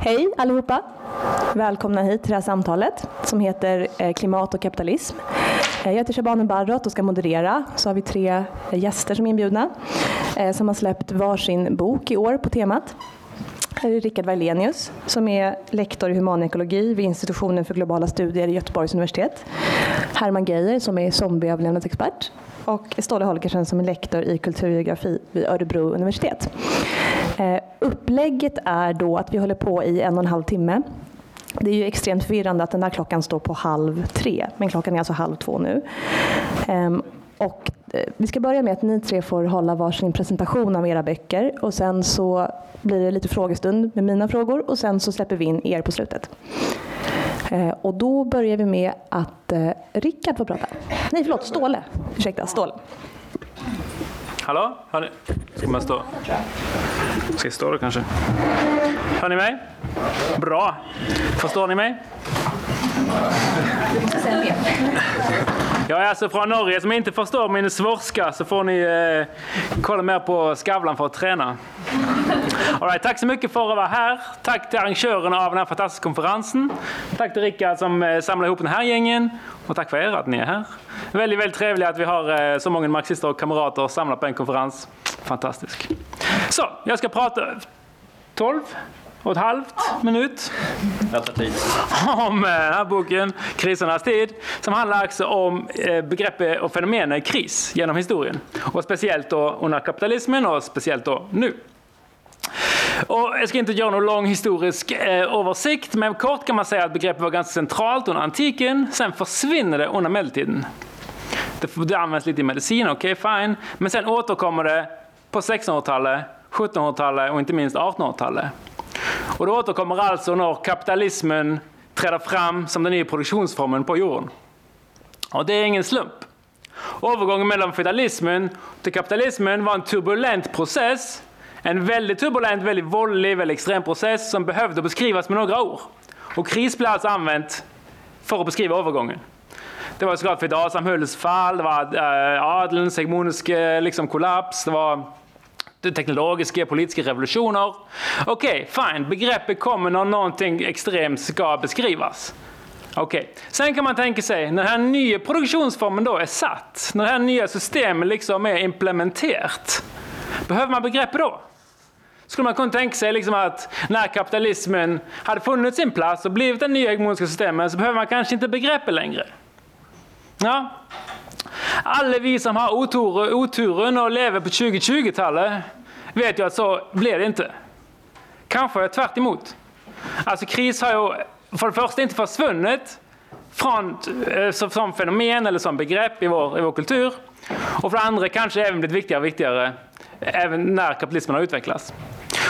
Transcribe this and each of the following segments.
Hej allihopa! Välkomna hit till det här samtalet som heter eh, Klimat och kapitalism. Eh, jag heter Shabane Barrot och ska moderera. Så har vi tre gäster som är inbjudna eh, som har släppt varsin bok i år på temat. Här är Rickard Wallenius som är lektor i humanekologi vid institutionen för globala studier i Göteborgs universitet. Herman Geijer som är zombieöverlevnadsexpert och Ståle Holgersen som är lektor i kulturgeografi vid Örebro universitet. Eh, upplägget är då att vi håller på i en och en halv timme. Det är ju extremt förvirrande att den där klockan står på halv tre, men klockan är alltså halv två nu. Ehm, och eh, vi ska börja med att ni tre får hålla varsin presentation av era böcker och sen så blir det lite frågestund med mina frågor och sen så släpper vi in er på slutet. Eh, och då börjar vi med att eh, Rickard får prata. Nej, förlåt, Ståle. Ursäkta, Ståle. Hallå? Hör ni? Ska man stå? Ska jag stå då kanske? Hör ni mig? Bra. Förstår ni mig? Jag är alltså från Norge. Som inte förstår min svorska så får ni eh, kolla mer på Skavlan för att träna. All right, tack så mycket för att vara här. Tack till arrangörerna av den här fantastiska konferensen. Tack till Rickard som eh, samlade ihop den här gängen. Och tack för er att ni är här. Väldigt, väldigt trevligt att vi har eh, så många marxister och kamrater samlade på en konferens. Fantastiskt. Så, jag ska prata 12 och ett halvt minut om eh, den här boken, Krisernas tid, som handlar också om eh, begreppet och fenomenet kris genom historien. Och speciellt då under kapitalismen och speciellt då nu. Och jag ska inte göra någon lång historisk eh, översikt, men kort kan man säga att begreppet var ganska centralt under antiken, sen försvinner det under medeltiden. Det, det används lite i medicin, okej okay, fine, men sen återkommer det på 1600-talet, 1700-talet och inte minst 1800-talet. Och det återkommer alltså när kapitalismen träder fram som den nya produktionsformen på jorden. Och det är ingen slump. Övergången mellan feudalismen till kapitalismen var en turbulent process. En väldigt turbulent, väldigt våldig, väldigt extrem process som behövde beskrivas med några ord. Och kris blev alltså använt för att beskriva övergången. Det var såklart feodalsamhällets fall, det var eh, adelns hegemoniska liksom, kollaps, det var teknologiska, politiska revolutioner. Okej, okay, fine, begreppet kommer när någonting extremt ska beskrivas. Okej, okay. sen kan man tänka sig när den här nya produktionsformen då är satt, när det här nya systemet liksom är implementerat, behöver man begrepp då? Skulle man kunna tänka sig liksom att när kapitalismen hade funnit sin plats och blivit det nya hegemoniska systemet så behöver man kanske inte begreppet längre. Ja, alla vi som har otur, oturen och lever på 2020-talet vet ju att så blir det inte. Kanske tvärt emot. Alltså kris har ju för det första inte försvunnit från, eh, som fenomen eller som begrepp i vår, i vår kultur. Och för det andra kanske även blivit viktigare och viktigare även när kapitalismen har utvecklats.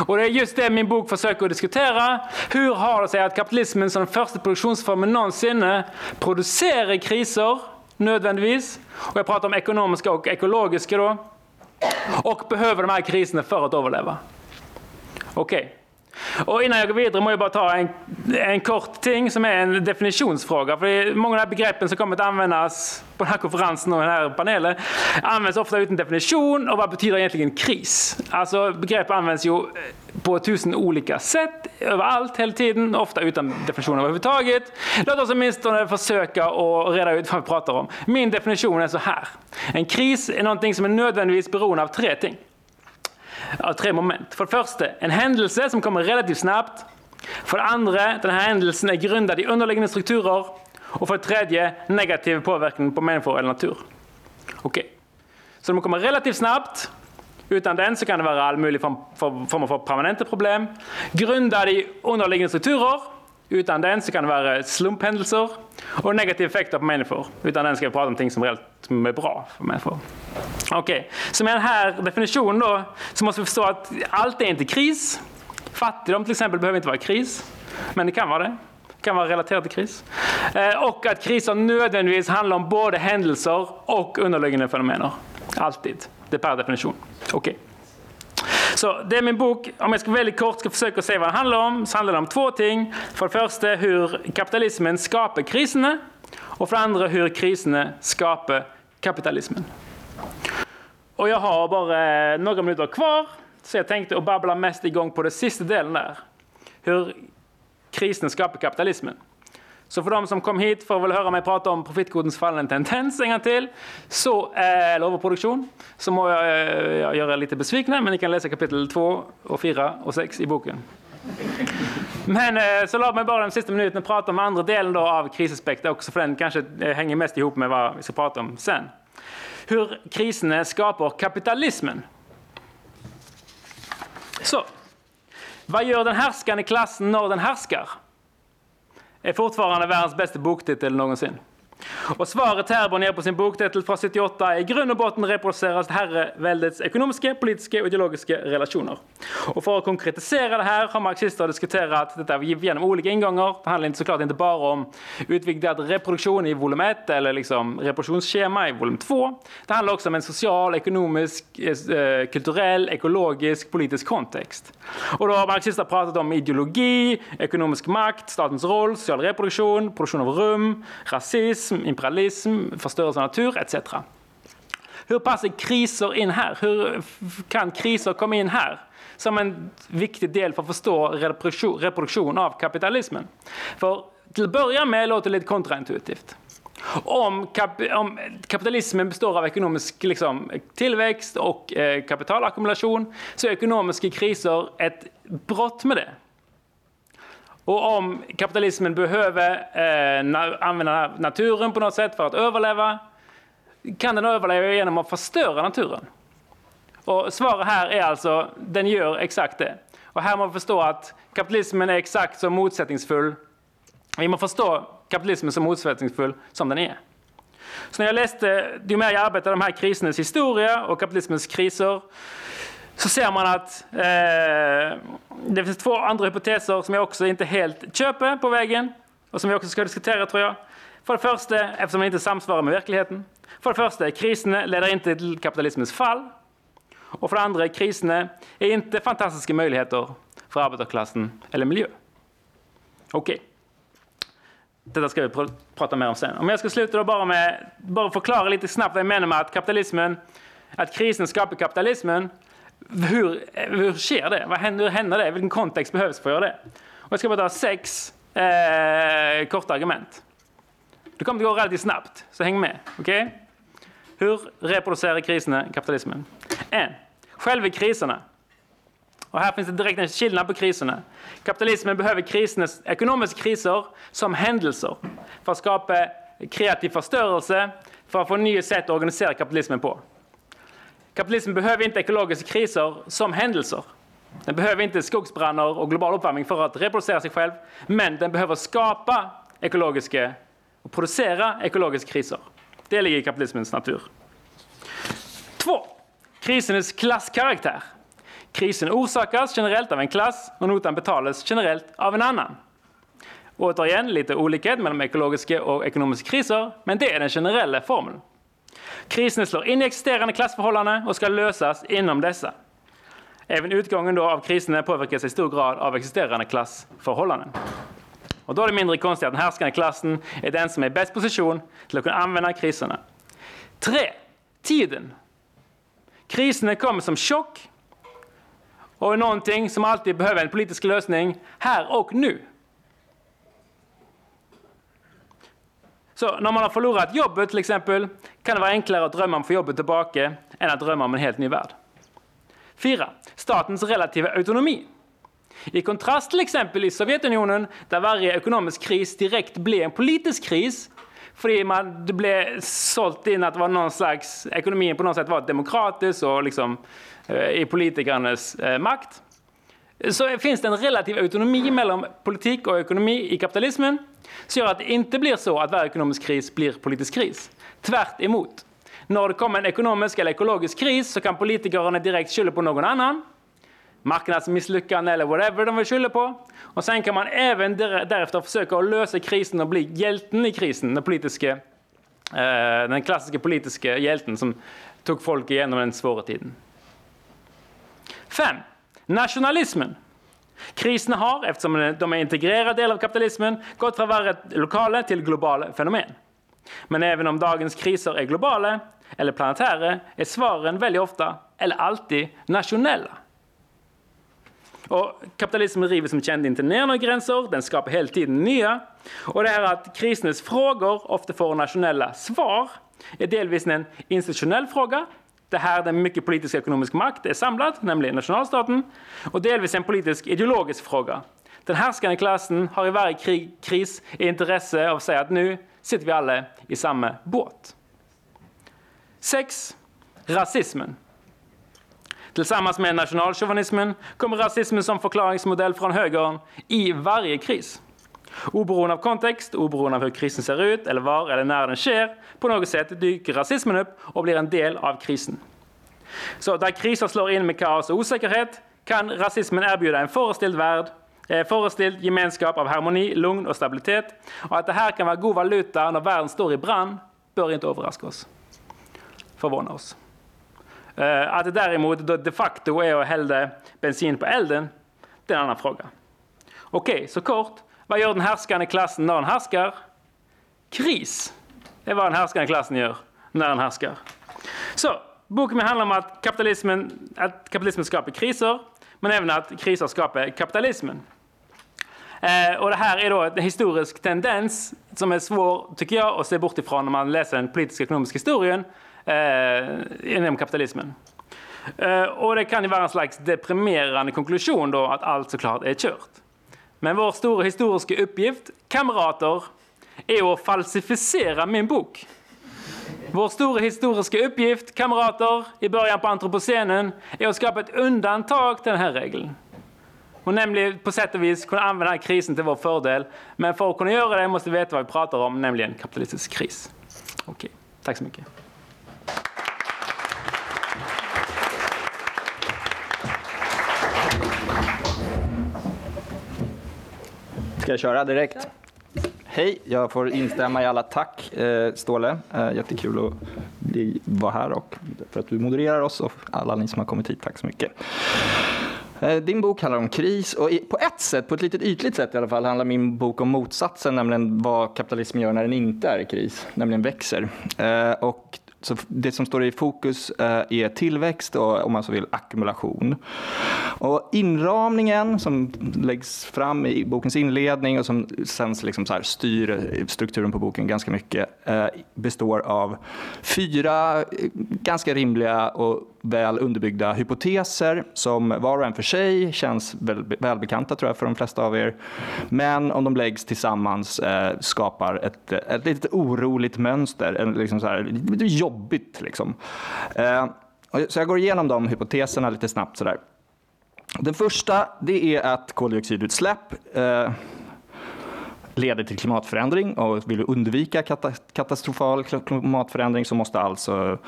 Och det är just det min bok försöker att diskutera. Hur har det sig att kapitalismen som den första produktionsformen någonsin eh, producerar kriser nödvändigtvis. Och jag pratar om ekonomiska och ekologiska då. Och behöver de här kriserna för att överleva. Okej. Okay. Och innan jag går vidare må jag bara ta en, en kort ting som är en definitionsfråga. För många av de här begreppen som kommer att användas på den här konferensen och den här panelen används ofta utan definition. Och vad betyder egentligen kris? Alltså begrepp används ju på tusen olika sätt överallt hela tiden, ofta utan definition överhuvudtaget. Låt oss åtminstone försöka att reda ut vad vi pratar om. Min definition är så här. En kris är någonting som är nödvändigtvis beroende av tre ting av tre moment. För det första, en händelse som kommer relativt snabbt. För det andra, den här händelsen är grundad i underliggande strukturer. Och för det tredje, negativ påverkan på människor eller natur. Okej. Okay. Så de kommer relativt snabbt. Utan den så kan det vara all möjlig form, form av permanenta problem. Grundad i underliggande strukturer. Utan den så kan det vara slumphändelser och negativa effekter på människor. Utan den ska vi prata om ting som är bra för människor. Okej, okay. så med den här definitionen då så måste vi förstå att allt är inte kris. Fattigdom till exempel behöver inte vara kris, men det kan vara det. Det kan vara relaterat till kris. Eh, och att kriser nödvändigtvis handlar om både händelser och underliggande fenomener. Alltid. Det är per definition. Okej. Okay. Så det är min bok. Om jag ska väldigt kort ska försöka se vad den handlar om, så handlar det om två ting. För det första hur kapitalismen skapar kriserna. Och för det andra hur kriserna skapar kapitalismen. Och jag har bara eh, några minuter kvar, så jag tänkte att babbla mest igång på den sista delen där. Hur krisen skapar kapitalismen. Så för de som kom hit för att väl höra mig prata om profitkodens fallande tendens en gång till, så, eh, eller överproduktion, så må jag, eh, jag göra lite besvikna, men ni kan läsa kapitel 2, och 4 och 6 i boken. Men eh, så låt mig bara den sista minuten prata om andra delen då av krisaspekter också, för den kanske hänger mest ihop med vad vi ska prata om sen. Hur kriserna skapar kapitalismen. Så, vad gör den härskande klassen när den härskar? Är fortfarande världens bästa boktitel någonsin. Och svaret här på nere på sin boktitel från 78 är i grund och botten reproduceras herreväldets ekonomiska, politiska och ideologiska relationer. Och för att konkretisera det här har marxister diskuterat detta genom olika ingångar. Det handlar inte såklart inte bara om utvidgad reproduktion i volym 1 eller liksom reproduktionsschema i volym 2. Det handlar också om en social, ekonomisk, eh, eh, kulturell, ekologisk, politisk kontext. Och då har marxister pratat om ideologi, ekonomisk makt, statens roll, social reproduktion, produktion av rum, rasism, kapitalism, imperialism, förstörelse av natur etc. Hur passar kriser in här? Hur kan kriser komma in här? Som en viktig del för att förstå reproduktion, reproduktion av kapitalismen. För till att börja med låter det lite kontraintuitivt. Om, kap, om, kapitalismen består av ekonomisk liksom, tillväxt och eh, kapitalackumulation så är ekonomiska kriser ett brott med det. Och om kapitalismen behöver eh, na använda naturen på något sätt för att överleva, kan den överleva genom att förstöra naturen? Och svaret här är alltså, den gör exakt det. Och här måste man förstå att kapitalismen är exakt så motsättningsfull. Vi måste förstå kapitalismen så motsättningsfull som den är. Så när jag läste, ju mer jag arbetade med de här krisernas historia och kapitalismens kriser, så ser man att eh, det finns två andra hypoteser som jag också inte helt köper på vägen och som vi också ska diskutera tror jag. För det första, eftersom den inte samsvarar med verkligheten. För det första, kriserna leder inte till kapitalismens fall. Och för det andra, kriserna är inte fantastiska möjligheter för arbetarklassen eller miljö. Okej. Okay. Detta ska vi pr prata mer om sen. Om jag ska sluta då bara med bara förklara lite snabbt vad jag menar med att kapitalismen, att krisen skapar kapitalismen hur, hur sker det? Vad händer, hur händer det? Vilken kontext behövs för att göra det? Och jag ska bara ta sex eh, korta argument. Det kommer att gå relativt snabbt, så häng med. Okay? Hur reproducerar kriserna kapitalismen? En, själva kriserna. Och här finns det direkt en skillnad på kriserna. Kapitalismen behöver krisernas, ekonomiska kriser som händelser för att skapa kreativ förstörelse, för att få nya sätt att organisera kapitalismen på. Kapitalismen behöver inte ekologiska kriser som händelser. Den behöver inte skogsbränder och global uppvärmning för att reproducera sig själv, men den behöver skapa ekologiska och producera ekologiska kriser. Det ligger i kapitalismens natur. 2. Krisens klasskaraktär. Krisen orsakas generellt av en klass och notan betalas generellt av en annan. Återigen lite olikhet mellan ekologiska och ekonomiska kriser, men det är den generella formeln. Krisen slår in i existerande klassförhållanden och ska lösas inom dessa. Även utgången då av kriserna påverkas i stor grad av existerande klassförhållanden. Och då är det mindre konstigt att den härskande klassen är den som är i bäst position till att kunna använda kriserna. 3. Tiden. Kriserna kommer som chock och är någonting som alltid behöver en politisk lösning här och nu. Så när man har förlorat jobbet till exempel kan det vara enklare att drömma om att få jobbet tillbaka än att drömma om en helt ny värld. 4. Statens relativa autonomi. I kontrast till exempel i Sovjetunionen där varje ekonomisk kris direkt blev en politisk kris för man, det blev sålt in att var någon slags, ekonomin på något sätt var demokratisk och liksom, eh, i politikernas eh, makt. Så finns det en relativ autonomi mellan politik och ekonomi i kapitalismen som gör att det inte blir så att varje ekonomisk kris blir politisk kris. Tvärt emot. När det kommer en ekonomisk eller ekologisk kris så kan politikerna direkt skylla på någon annan. Marknadsmisslyckande eller whatever de vill skylla på. Och sen kan man även därefter försöka att lösa krisen och bli hjälten i krisen. Den, politiska, eh, den klassiska politiska hjälten som tog folk igenom den svåra tiden. 5. Nationalismen. Kriserna har, eftersom de är integrerad del av kapitalismen, gått från att vara lokala till globala fenomen. Men även om dagens kriser är globala eller planetära är svaren väldigt ofta, eller alltid, nationella. Och kapitalismen river som känd inte ner några gränser, den skapar hela tiden nya. Och det här att krisernas frågor ofta får nationella svar är delvis en institutionell fråga, det här där mycket politisk och ekonomisk makt är samlad, nämligen nationalstaten, och delvis en politisk ideologisk fråga. Den härskande klassen har i varje krig, kris intresse av att säga att nu sitter vi alla i samma båt. 6. Rasismen. Tillsammans med nationalchauvinismen kommer rasismen som förklaringsmodell från högern i varje kris. Oberoende av kontext, oberoende av hur krisen ser ut eller var eller när den sker, på något sätt dyker rasismen upp och blir en del av krisen. Så där kriser slår in med kaos och osäkerhet kan rasismen erbjuda en föreställd värld, eh, föreställd gemenskap av harmoni, lugn och stabilitet. Och att det här kan vara god valuta när världen står i brand bör inte överraska oss, förvåna oss. Eh, att det däremot de facto är att hälla bensin på elden, det är en annan fråga. Okej, okay, så kort. Vad gör den härskande klassen när den härskar? Kris Det är vad den härskande klassen gör när den härskar. Så, boken handlar om att kapitalismen, att kapitalismen skapar kriser, men även att kriser skapar kapitalismen. Eh, och det här är då en historisk tendens som är svår, tycker jag, att se bort ifrån när man läser den politiska ekonomiska historien eh, inom kapitalismen. Eh, och det kan ju vara en slags deprimerande konklusion då att allt såklart är kört. Men vår stora historiska uppgift, kamrater, är att falsificera min bok. Vår stora historiska uppgift, kamrater, i början på antropocenen är att skapa ett undantag till den här regeln. Och nämligen på sätt och vis kunna använda den här krisen till vår fördel. Men för att kunna göra det måste vi veta vad vi pratar om, nämligen kapitalistisk kris. Okej, tack så mycket. Ska jag köra direkt? Hej, jag får instämma i alla tack, eh, Ståle. Eh, jättekul att vara här och för att du modererar oss och alla ni som har kommit hit. Tack så mycket. Eh, din bok handlar om kris och på ett sätt, på ett litet ytligt sätt i alla fall, handlar min bok om motsatsen, nämligen vad kapitalismen gör när den inte är i kris, nämligen växer. Och så det som står i fokus eh, är tillväxt och om man så vill ackumulation. Och inramningen som läggs fram i bokens inledning och som sen liksom så styr strukturen på boken ganska mycket eh, består av fyra eh, ganska rimliga och väl underbyggda hypoteser som var och en för sig känns väl, välbekanta tror jag för de flesta av er. Men om de läggs tillsammans eh, skapar ett, ett lite oroligt mönster, en, liksom så här, lite jobbigt. Liksom. Eh, så jag går igenom de hypoteserna lite snabbt. sådär. Den första det är att koldioxidutsläpp eh, leder till klimatförändring och vill du undvika katastrofal klimatförändring så måste alltså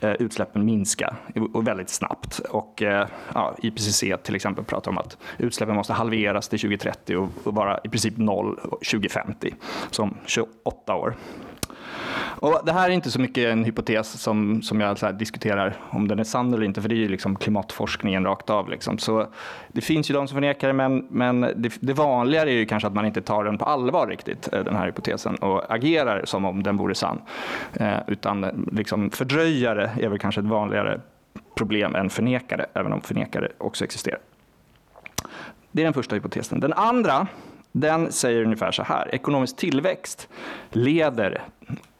eh, utsläppen minska väldigt snabbt. Och eh, ja, IPCC till exempel pratar om att utsläppen måste halveras till 2030 och vara i princip noll 2050, som 28 år. Och det här är inte så mycket en hypotes som, som jag diskuterar om den är sann eller inte, för det är ju liksom klimatforskningen rakt av. Liksom. Så det finns ju de som förnekar det, men, men det, det vanligare är ju kanske att man inte tar den på allvar riktigt, eh, den här hypotesen, och agerar som om den vore sann. Eh, utan liksom fördröjare är väl kanske ett vanligare problem än förnekare, även om förnekare också existerar. Det är den första hypotesen. Den andra den säger ungefär så här. Ekonomisk tillväxt leder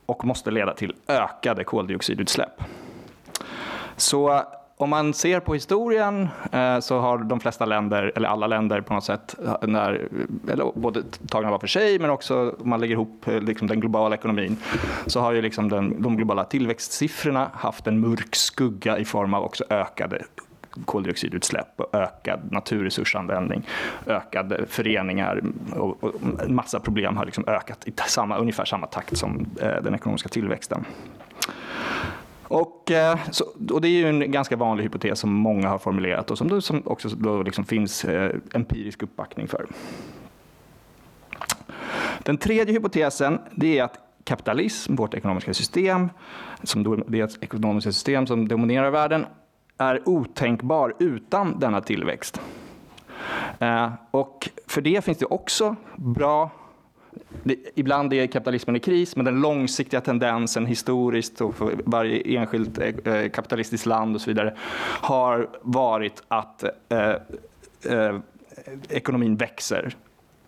och måste leda till ökade koldioxidutsläpp. Så eh, om man ser på historien eh, så har de flesta länder, eller alla länder på något sätt, eh, när, eller både tagna var för sig men också om man lägger ihop liksom den globala ekonomin, så har ju liksom den, de globala tillväxtsiffrorna haft en mörk skugga i form av också ökade koldioxidutsläpp och ökad naturresursanvändning, ökade föreningar och, och en massa problem har liksom ökat i samma, ungefär samma takt som eh, den ekonomiska tillväxten. Och, eh, så, och, det är ju en ganska vanlig hypotes som många har formulerat och som, det som också då liksom finns eh, empirisk uppbackning för. Den tredje hypotesen det är att kapitalism, vårt ekonomiska system, som det ekonomiska system som dominerar världen, är otänkbar utan denna tillväxt. Eh, och för det finns det också bra Ibland är kapitalismen i kris, men den långsiktiga tendensen historiskt och för varje enskilt eh, eh, kapitalistiskt land och så vidare har varit att eh, eh, ekonomin växer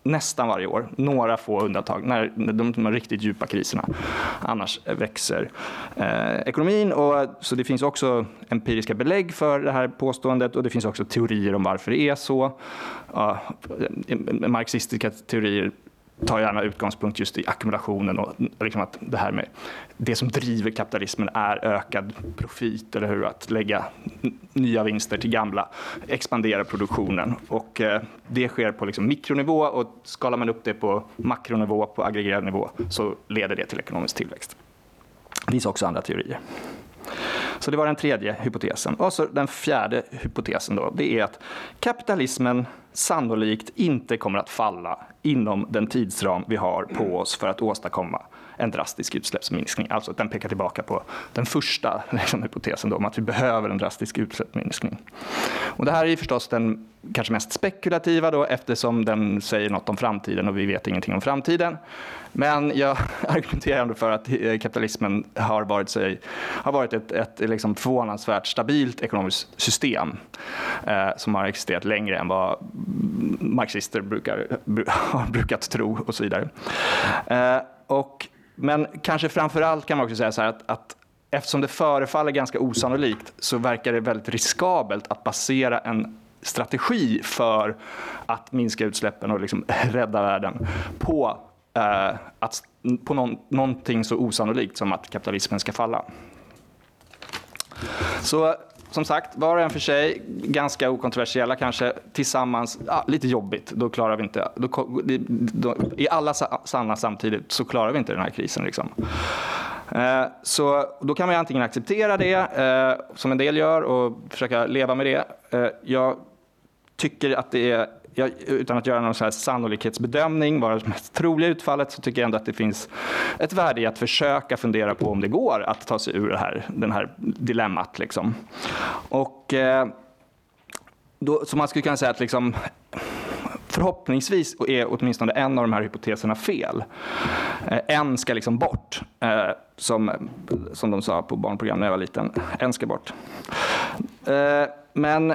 nästan varje år. Några få undantag, när de, de riktigt djupa kriserna. Annars växer eh, ekonomin. Och, så det finns också empiriska belägg för det här påståendet och det finns också teorier om varför det är så. Ja, marxistiska teorier tar gärna utgångspunkt just i ackumulationen och liksom att det här med det som driver kapitalismen är ökad profit, eller hur? Att lägga nya vinster till gamla, expandera produktionen. Och eh, det sker på liksom mikronivå och skalar man upp det på makronivå, på aggregerad nivå, så leder det till ekonomisk tillväxt. Det finns också andra teorier. Så det var den tredje hypotesen. Och så den fjärde hypotesen då, det är att kapitalismen sannolikt inte kommer att falla inom den tidsram vi har på oss för att åstadkomma en drastisk utsläppsminskning. Alltså att den pekar tillbaka på den första liksom, hypotesen då, om att vi behöver en drastisk utsläppsminskning. Och det här är förstås den kanske mest spekulativa då, eftersom den säger något om framtiden och vi vet ingenting om framtiden. Men jag argumenterar ändå för att eh, kapitalismen har varit, sig, har varit ett, ett liksom förvånansvärt stabilt ekonomiskt system eh, som har existerat längre än vad marxister brukar, har brukat tro och så vidare. Eh, och men kanske framför allt kan man också säga så här att, att eftersom det förefaller ganska osannolikt så verkar det väldigt riskabelt att basera en strategi för att minska utsläppen och liksom rädda världen på, eh, att, på någon, någonting så osannolikt som att kapitalismen ska falla. Så som sagt, var och en för sig, ganska okontroversiella kanske, tillsammans, ah, lite jobbigt. Då klarar vi inte, då, då, i alla sanna samtidigt så klarar vi inte den här krisen. Liksom. Eh, så då kan man antingen acceptera det, eh, som en del gör, och försöka leva med det. Eh, jag tycker att det är jag, utan att göra någon så här sannolikhetsbedömning, vad det mest troliga utfallet, så tycker jag ändå att det finns ett värde i att försöka fundera på om det går att ta sig ur det här, den här dilemmat. Liksom. Och, eh, då, så man skulle kunna säga att liksom, förhoppningsvis är åtminstone en av de här hypoteserna fel. Eh, en ska liksom bort, eh, som, som de sa på barnprogram när jag var liten. En ska bort. Eh, men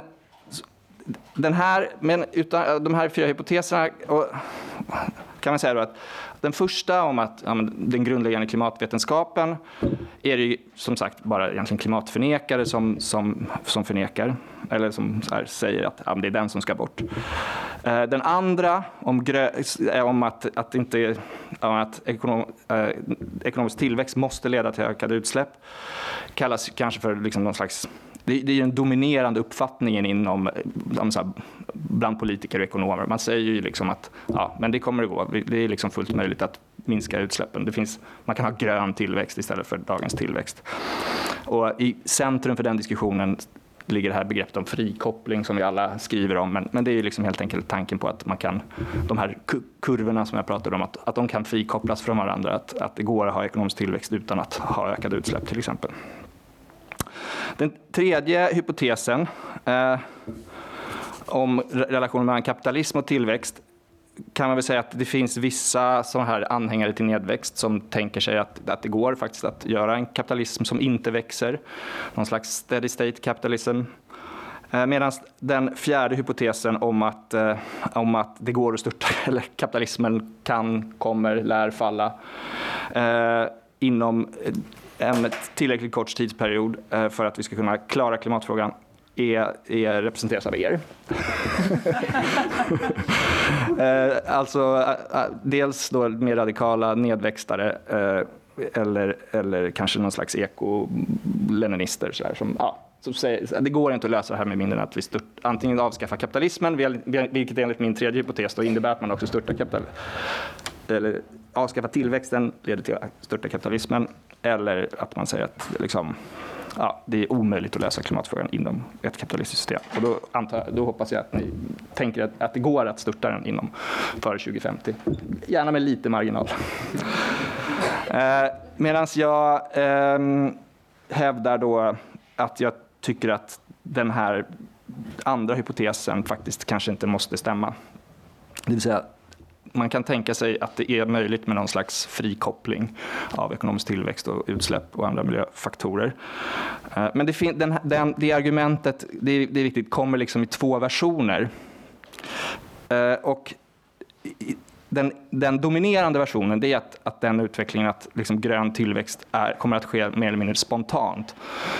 den här, men utan, eh, de här fyra hypoteserna och, kan man säga då att den första om att ja, den grundläggande klimatvetenskapen är det ju som sagt bara egentligen klimatförnekare som, som, som förnekar, eller som här, säger att ja, det är den som ska bort. Eh, den andra om, grö, eh, om att, att, inte, att ekonom, eh, ekonomisk tillväxt måste leda till ökade utsläpp kallas kanske för liksom någon slags det, det är den dominerande uppfattningen inom, eh, här, bland politiker och ekonomer. Man säger ju liksom att ja, men det kommer att gå. Det är liksom fullt möjligt att minska utsläppen. Det finns, man kan ha grön tillväxt istället för dagens tillväxt. Och I centrum för den diskussionen ligger det här begreppet om frikoppling som vi alla skriver om. Men, men det är liksom helt enkelt tanken på att man kan, de här kurvorna som jag pratade om, att, att de kan frikopplas från varandra. Att, att det går att ha ekonomisk tillväxt utan att ha ökade utsläpp till exempel. Den tredje hypotesen eh, om relationen mellan kapitalism och tillväxt kan man väl säga att det finns vissa sådana här anhängare till nedväxt som tänker sig att, att det går faktiskt att göra en kapitalism som inte växer. Någon slags steady state capitalism. Eh, Medan den fjärde hypotesen om att, eh, om att det går att störta, eller kapitalismen kan, kommer, lär falla eh, inom eh, en tillräckligt kort tidsperiod eh, för att vi ska kunna klara klimatfrågan är, är representeras av er. Eh, alltså eh, dels då mer radikala nedväxtare eller, eller kanske någon slags eko-leninister som ja, som säger, det går inte att lösa det här med mindre än att vi stört, antingen avskaffar kapitalismen, vilket enligt min tredje hypotes då innebär att man också störtar kapital, eller avskaffa tillväxten leder till att störta kapitalismen, eller att man säger att liksom, ja, det är omöjligt att lösa klimatfrågan inom ett kapitalistiskt system. Och då, antar, då hoppas jag att ni tänker att, att det går att störta den inom före 2050. Gärna med lite marginal. eh, Medan jag eh, hävdar då att jag tycker att den här andra hypotesen faktiskt kanske inte måste stämma. Det vill säga man kan tänka sig att det är möjligt med någon slags frikoppling av ekonomisk tillväxt och utsläpp och andra miljöfaktorer. Eh, men det, den, den, det argumentet, det är, det är viktigt, kommer liksom i två versioner. Eh, och den, den, dominerande versionen det är att, att den utvecklingen, att liksom grön tillväxt är, kommer att ske mer eller mindre spontant.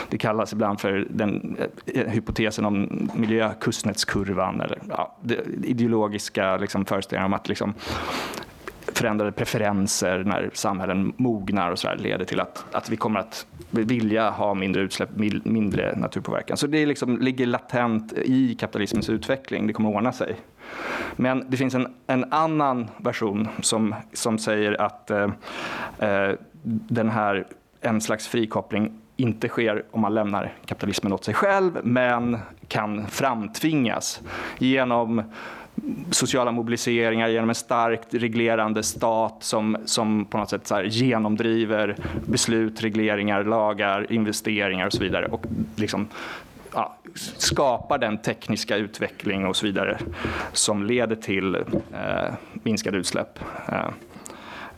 Det kallas ibland för den eh, hypotesen om miljökustnätskurvan eller ja, ideologiska liksom, föreställningar om att liksom, förändrade preferenser när samhällen mognar och så där, leder till att, att vi kommer att vilja ha mindre utsläpp, mindre naturpåverkan. Så det liksom ligger latent i kapitalismens utveckling, det kommer att ordna sig. Men det finns en, en annan version som, som säger att eh, eh, den här, en slags frikoppling inte sker om man lämnar kapitalismen åt sig själv, men kan framtvingas genom sociala mobiliseringar genom en starkt reglerande stat som, som på något sätt så genomdriver beslut, regleringar, lagar, investeringar och så vidare. Och liksom, skapar den tekniska utveckling och så vidare som leder till eh, minskade utsläpp eh,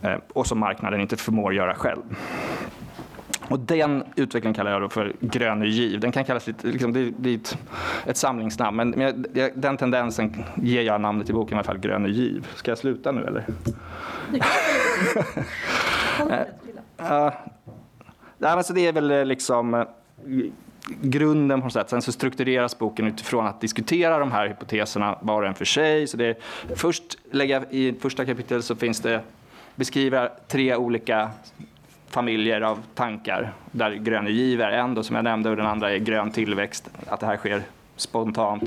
eh och som marknaden inte förmår göra själv. Och den utvecklingen kallar jag för grön giv. Den kan kallas lite, liksom, det, det är ett, ett samlingsnamn, men, men den tendensen ger jag namnet i boken i alla fall, grön giv. Ska jag sluta nu eller? uh, uh, så det är väl liksom grunden på något sätt. Sen så struktureras boken utifrån att diskutera de här hypoteserna var och en för sig. Så det är, först lägga, I första kapitlet så finns det beskriva tre olika familjer av tankar där grön giv är en då, som jag nämnde och den andra är grön tillväxt, att det här sker spontant.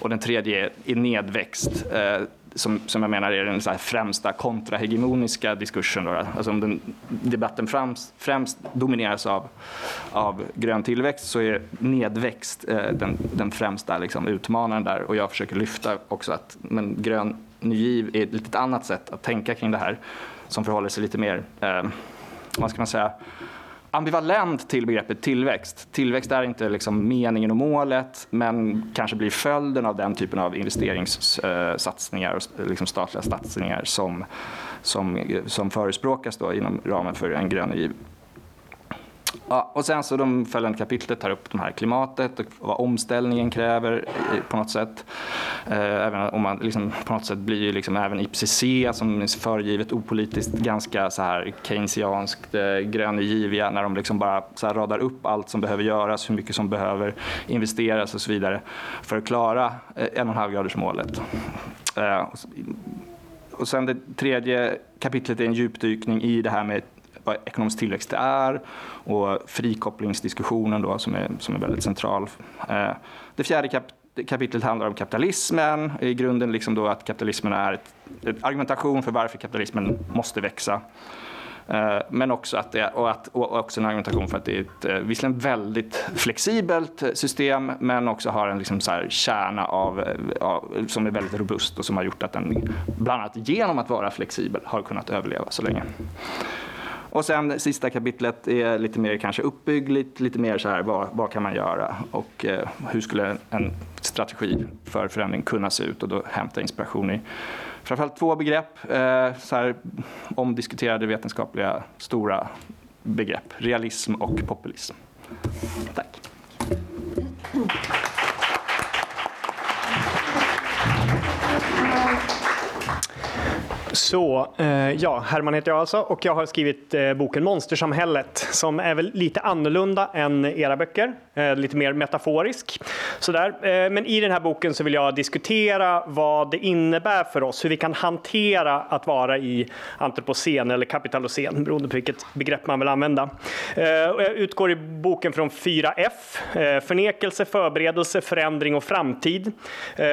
Och den tredje är nedväxt eh, som, som jag menar är den så främsta kontrahegemoniska diskursen. Då. Alltså om den, debatten främst, främst domineras av, av grön tillväxt så är nedväxt eh, den, den främsta liksom, utmanaren där. Och jag försöker lyfta också att men grön ny giv är ett lite annat sätt att tänka kring det här som förhåller sig lite mer eh, vad ska man säga, ambivalent till begreppet tillväxt. Tillväxt är inte liksom meningen och målet, men kanske blir följden av den typen av investeringssatsningar eh, och liksom statliga satsningar som, som, eh, som förespråkas då inom ramen för en grön giv. Ja, och sen så de följande kapitlet tar upp de här klimatet och vad omställningen kräver eh, på något sätt. Eh, även om man liksom, på något sätt blir ju liksom även IPCC som är föregivet opolitiskt ganska så här keynesianskt eh, gröngiviga när de liksom bara så här radar upp allt som behöver göras, hur mycket som behöver investeras och så vidare för att klara eh, en och en halv gradersmålet. Och sen det tredje kapitlet är en djupdykning i det här med vad ekonomisk tillväxt är och frikopplingsdiskussionen då, som, är, som är väldigt central. Eh, det fjärde kap kapitlet handlar om kapitalismen. I grunden liksom då att kapitalismen är ett, ett argumentation för varför kapitalismen måste växa. Eh, men också, att det, och att, och också en argumentation för att det är ett eh, visserligen väldigt flexibelt system men också har en liksom så här kärna av, av, som är väldigt robust och som har gjort att den, bland annat genom att vara flexibel, har kunnat överleva så länge. Och sen sista kapitlet är lite mer kanske uppbyggligt, lite mer så här vad, vad kan man göra och eh, hur skulle en strategi för förändring kunna se ut och då hämta inspiration i framförallt två begrepp, eh, så här, omdiskuterade vetenskapliga stora begrepp, realism och populism. Tack. Så, eh, ja, Herman heter jag alltså och jag har skrivit eh, boken Monstersamhället som är väl lite annorlunda än era böcker, eh, lite mer metaforisk. Sådär. Eh, men i den här boken så vill jag diskutera vad det innebär för oss, hur vi kan hantera att vara i antropocen eller kapitalocen, beroende på vilket begrepp man vill använda. Eh, jag utgår i boken från fyra F, eh, förnekelse, förberedelse, förändring och framtid.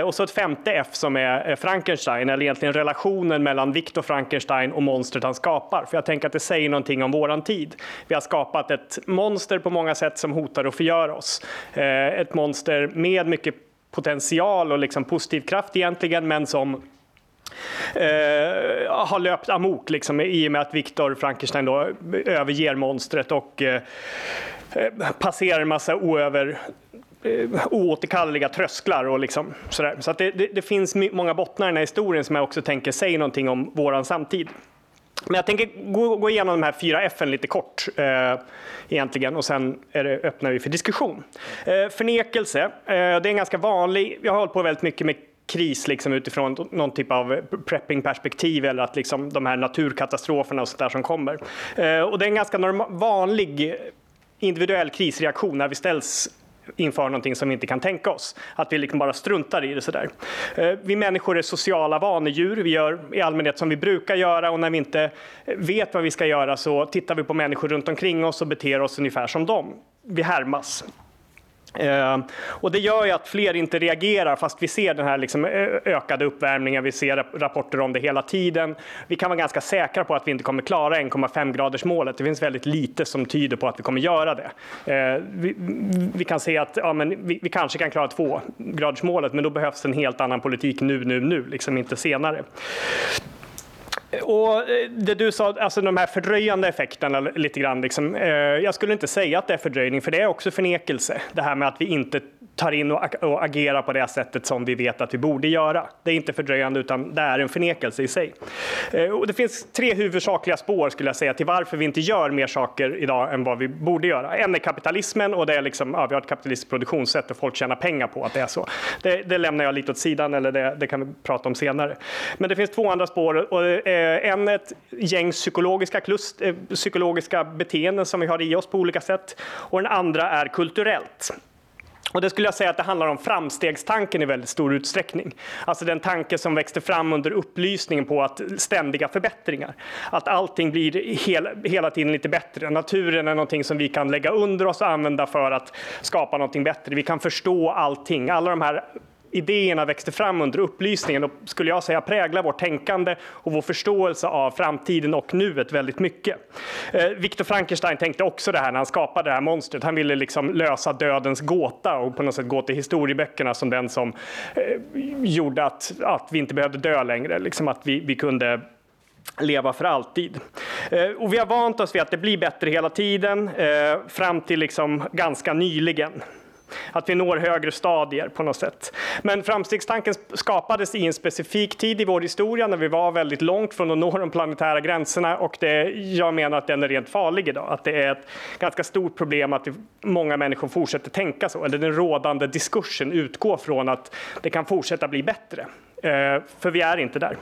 Och så ett femte F som är Frankenstein, eller egentligen relationen mellan Viktor Frankenstein och monstret han skapar. För jag tänker att det säger någonting om våran tid. Vi har skapat ett monster på många sätt som hotar att förgöra oss. Eh, ett monster med mycket potential och liksom positiv kraft egentligen, men som Uh, har löpt amok liksom, i och med att Viktor Frankenstein då överger monstret och uh, passerar en massa oöver Eh, oåterkalleliga trösklar och liksom sådär. Så att det, det, det, finns många bottnar i den här historien som jag också tänker säger någonting om våran samtid. Men jag tänker gå, gå igenom de här fyra F lite kort eh, egentligen och sen är det, öppnar vi för diskussion. Eh, förnekelse, eh, det är en ganska vanlig, jag har hållit på väldigt mycket med kris liksom utifrån någon typ av prepping-perspektiv eller att liksom de här naturkatastroferna och sånt där som kommer. Eh, och det är en ganska vanlig individuell krisreaktion när vi ställs inför någonting som vi inte kan tänka oss. Att vi liksom bara struntar i det sådär. Eh, vi människor är sociala vanedjur. Vi gör i allmänhet som vi brukar göra och när vi inte vet vad vi ska göra så tittar vi på människor runt omkring oss och beter oss ungefär som dem. Vi härmas. Eh, och det gör ju att fler inte reagerar fast vi ser den här liksom ökade uppvärmningen. Vi ser rapporter om det hela tiden. Vi kan vara ganska säkra på att vi inte kommer klara 1,5 graders målet. Det finns väldigt lite som tyder på att vi kommer göra det. Eh, vi, vi kan se att ja, men vi, vi, kanske kan klara 2 graders målet, men då behövs en helt annan politik nu, nu, nu, liksom inte senare. Och eh, det du sa, alltså de här fördröjande effekterna lite grann. Liksom, eh, jag skulle inte säga att det är fördröjning, för det är också förnekelse. Det här med att vi inte tar in och, och agerar på det sättet som vi vet att vi borde göra. Det är inte fördröjande, utan det är en förnekelse i sig. Eh, och det finns tre huvudsakliga spår skulle jag säga till varför vi inte gör mer saker idag än vad vi borde göra. En är kapitalismen och det är liksom, ja, vi har ett kapitalistiskt produktionssätt och folk tjänar pengar på att det är så. Det, det lämnar jag lite åt sidan, eller det, det, kan vi prata om senare. Men det finns två andra spår. Och, eh, en ett gäng psykologiska, klust, eh, psykologiska beteenden som vi har i oss på olika sätt. Och den andra är kulturellt. Och det skulle jag säga att det handlar om framstegstanken i väldigt stor utsträckning. Alltså den tanke som växte fram under upplysningen på att ständiga förbättringar. Att allting blir hela, hela tiden lite bättre. Naturen är någonting som vi kan lägga under oss och använda för att skapa någonting bättre. Vi kan förstå allting. Alla de här idéerna växte fram under upplysningen och skulle jag säga präglar vårt tänkande och vår förståelse av framtiden och nuet väldigt mycket. Eh, Viktor Frankenstein tänkte också det här när han skapade det här monstret. Han ville liksom lösa dödens gåta och på något sätt gå till historieböckerna som den som eh, gjorde att, att vi inte behövde dö längre, liksom att vi, vi kunde leva för alltid. Eh, och vi har vant oss vid att det blir bättre hela tiden eh, fram till liksom ganska nyligen. Att vi når högre stadier på något sätt. Men framstegstanken skapades i en specifik tid i vår historia när vi var väldigt långt från att nå de planetära gränserna och det, jag menar att den är rent farlig idag. Att det är ett ganska stort problem att många människor fortsätter tänka så. Eller den rådande diskursen utgår från att det kan fortsätta bli bättre. Eh, för vi är inte där.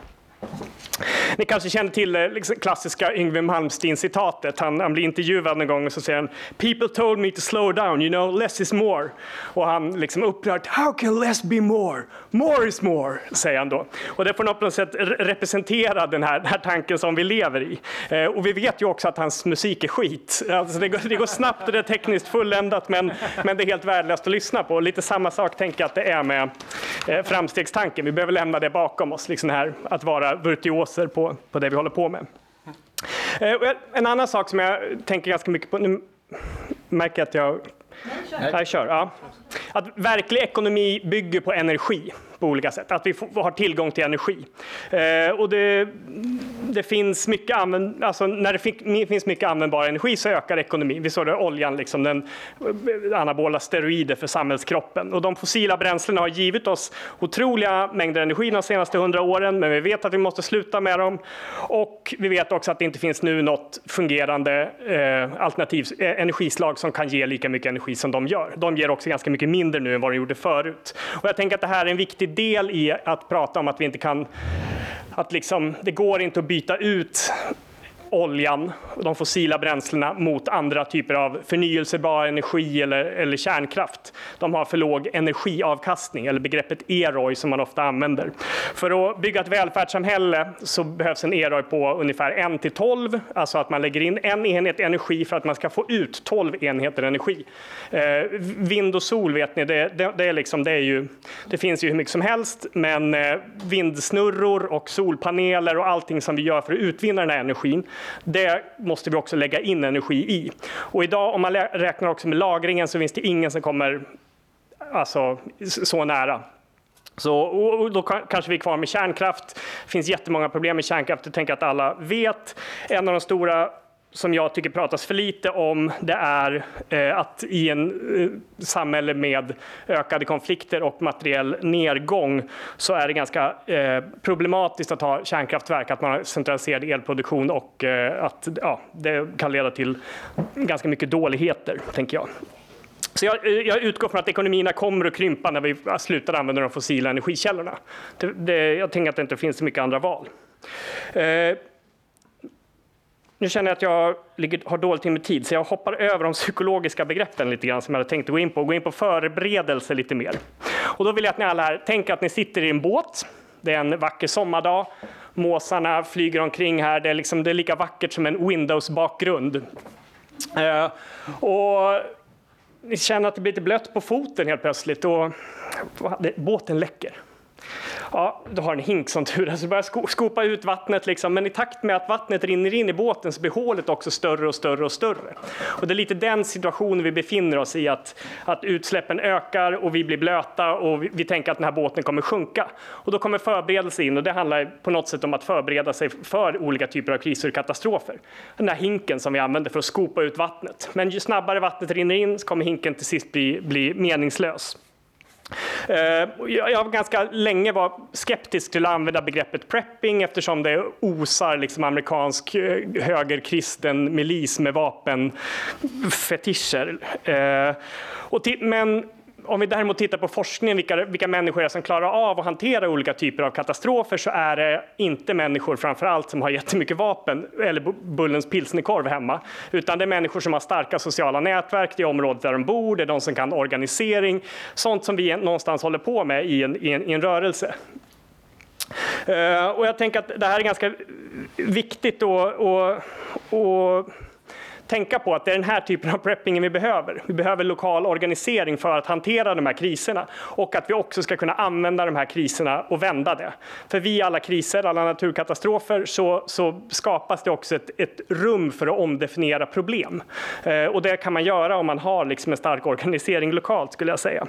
Ni kanske känner till det liksom klassiska Yngwie Malmsteen-citatet. Han, han, blir intervjuad en gång och så säger han “People told me to slow down, you know, less is more”. Och han liksom upprört “How can less be more? More is more”, säger han då. Och det får på något sätt representera den här, den här tanken som vi lever i. Eh, och vi vet ju också att hans musik är skit. Alltså det, går, det går snabbt och det är tekniskt fulländat men, men det är helt värdelöst att lyssna på. Och lite samma sak tänker jag att det är med eh, framstegstanken. Vi behöver lämna det bakom oss, liksom här, att vara virtuoser på, på det vi håller på med. Eh, en annan sak som jag tänker ganska mycket på, nu märker jag att jag... Nej, jag kör. Ja. Att verklig ekonomi bygger på energi på olika sätt, att vi har tillgång till energi. Eh, och det, det finns mycket använd, alltså när det finns mycket användbar energi så ökar ekonomin. Vi såg det oljan, liksom den eh, anabola steroider för samhällskroppen. Och de fossila bränslena har givit oss otroliga mängder energi de senaste hundra åren, men vi vet att vi måste sluta med dem. Och vi vet också att det inte finns nu något fungerande eh, alternativ eh, energislag som kan ge lika mycket energi som de gör. De ger också ganska mycket mindre nu än vad de gjorde förut. Och jag tänker att det här är en viktig del i att prata om att vi inte kan, att liksom, det går inte att byta ut oljan och de fossila bränslena mot andra typer av förnyelsebar energi eller, eller kärnkraft. De har för låg energiavkastning, eller begreppet EROI som man ofta använder. För att bygga ett välfärdssamhälle så behövs en EROI på ungefär 1 till 12, alltså att man lägger in en enhet energi för att man ska få ut 12 enheter energi. Eh, vind och sol vet ni, det, det, det, är liksom, det, är ju, det finns ju hur mycket som helst, men eh, vindsnurror och solpaneler och allting som vi gör för att utvinna den här energin det måste vi också lägga in energi i. Och idag om man räknar också med lagringen så finns det ingen som kommer alltså, så nära. Så, och då kanske vi är kvar med kärnkraft. Det finns jättemånga problem med kärnkraft, det tänker jag att alla vet. En av de stora som jag tycker pratas för lite om, det är eh, att i en eh, samhälle med ökade konflikter och materiell nedgång så är det ganska eh, problematiskt att ha kärnkraftverk, att man har centraliserad elproduktion och eh, att ja, det kan leda till ganska mycket dåligheter, tänker jag. Så jag, eh, jag, utgår från att ekonomierna kommer att krympa när vi slutar använda de fossila energikällorna. Det, det, jag tänker att det inte finns så mycket andra val. Eh, nu känner jag att jag ligger, har dåligt med tid, så jag hoppar över de psykologiska begreppen lite grann som jag hade tänkt gå in på, och gå in på förberedelse lite mer. Och då vill jag att ni alla här tänker att ni sitter i en båt. Det är en vacker sommardag. Måsarna flyger omkring här. Det är, liksom, det är lika vackert som en Windows-bakgrund. Eh, och ni känner att det blir lite blött på foten helt plötsligt och båten läcker ja, du har en hink som tur är, så du börjar skopa ut vattnet. Liksom. Men i takt med att vattnet rinner in i båten så blir hålet också större och större och större. Och det är lite den situationen vi befinner oss i, att, att utsläppen ökar och vi blir blöta och vi, vi tänker att den här båten kommer sjunka. Och då kommer förberedelse in och det handlar på något sätt om att förbereda sig för olika typer av kriser och katastrofer. Den här hinken som vi använder för att skopa ut vattnet. Men ju snabbare vattnet rinner in så kommer hinken till sist bli, bli meningslös. Eh, jag har ganska länge varit skeptisk till att använda begreppet prepping eftersom det osar liksom amerikansk eh, högerkristen milis med vapenfetischer. Eh, men om vi däremot tittar på forskningen, vilka, vilka människor är som klarar av att hantera olika typer av katastrofer, så är det inte människor framför allt som har jättemycket vapen eller Bullens pilsnerkorv hemma, utan det är människor som har starka sociala nätverk, det är området där de bor, det är de som kan organisering, sånt som vi någonstans håller på med i en, i en, i en rörelse. Uh, och jag tänker att det här är ganska viktigt att tänka på att det är den här typen av prepping vi behöver. Vi behöver lokal organisering för att hantera de här kriserna och att vi också ska kunna använda de här kriserna och vända det. För vid alla kriser, alla naturkatastrofer, så, så skapas det också ett, ett, rum för att omdefiniera problem. Eh, och det kan man göra om man har liksom en stark organisering lokalt skulle jag säga.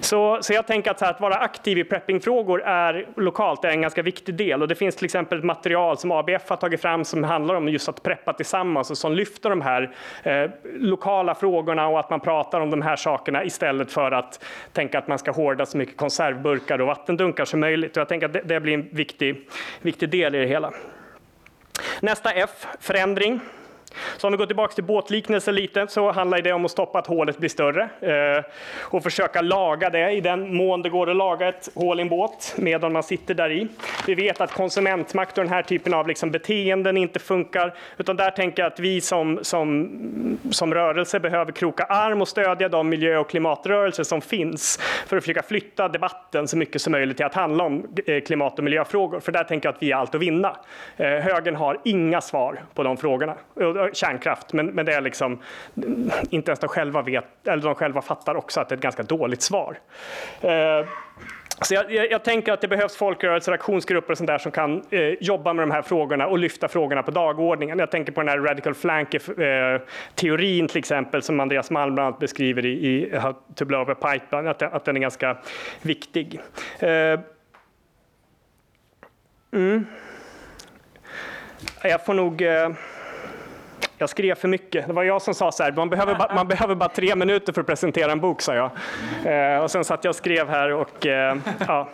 Så, så jag tänker att, här, att vara aktiv i preppingfrågor är lokalt är en ganska viktig del och det finns till exempel ett material som ABF har tagit fram som handlar om just att preppa tillsammans och som lyfter de här eh, lokala frågorna och att man pratar om de här sakerna istället för att tänka att man ska hårda så mycket konservburkar och vattendunkar som möjligt. Och jag tänker att det, det blir en viktig, viktig del i det hela. Nästa F, förändring. Så om vi går tillbaka till båtliknelsen lite så handlar det om att stoppa att hålet blir större eh, och försöka laga det i den mån det går att laga ett hål i en båt medan man sitter där i. Vi vet att konsumentmakt och den här typen av liksom beteenden inte funkar, utan där tänker jag att vi som, som, som rörelse behöver kroka arm och stödja de miljö och klimatrörelser som finns för att försöka flytta debatten så mycket som möjligt till att handla om eh, klimat och miljöfrågor. För där tänker jag att vi har allt att vinna. Eh, högern har inga svar på de frågorna Eh, kärnkraft, men, men det är liksom inte ens de själva vet, eller de själva fattar också att det är ett ganska dåligt svar. Eh, så jag, jag, jag, tänker att det behövs folkrörelser, aktionsgrupper och sånt där som kan eh, jobba med de här frågorna och lyfta frågorna på dagordningen. Jag tänker på den här radical flank-teorin eh, till exempel som Andreas Malm bland annat beskriver i, i How to blow up a pipeline, att, att den är ganska viktig. Eh, mm. Jag får nog eh, jag skrev för mycket. Det var jag som sa så här, man behöver, ba, man behöver bara tre minuter för att presentera en bok, sa jag. Eh, och sen satt jag och skrev här och eh, ja.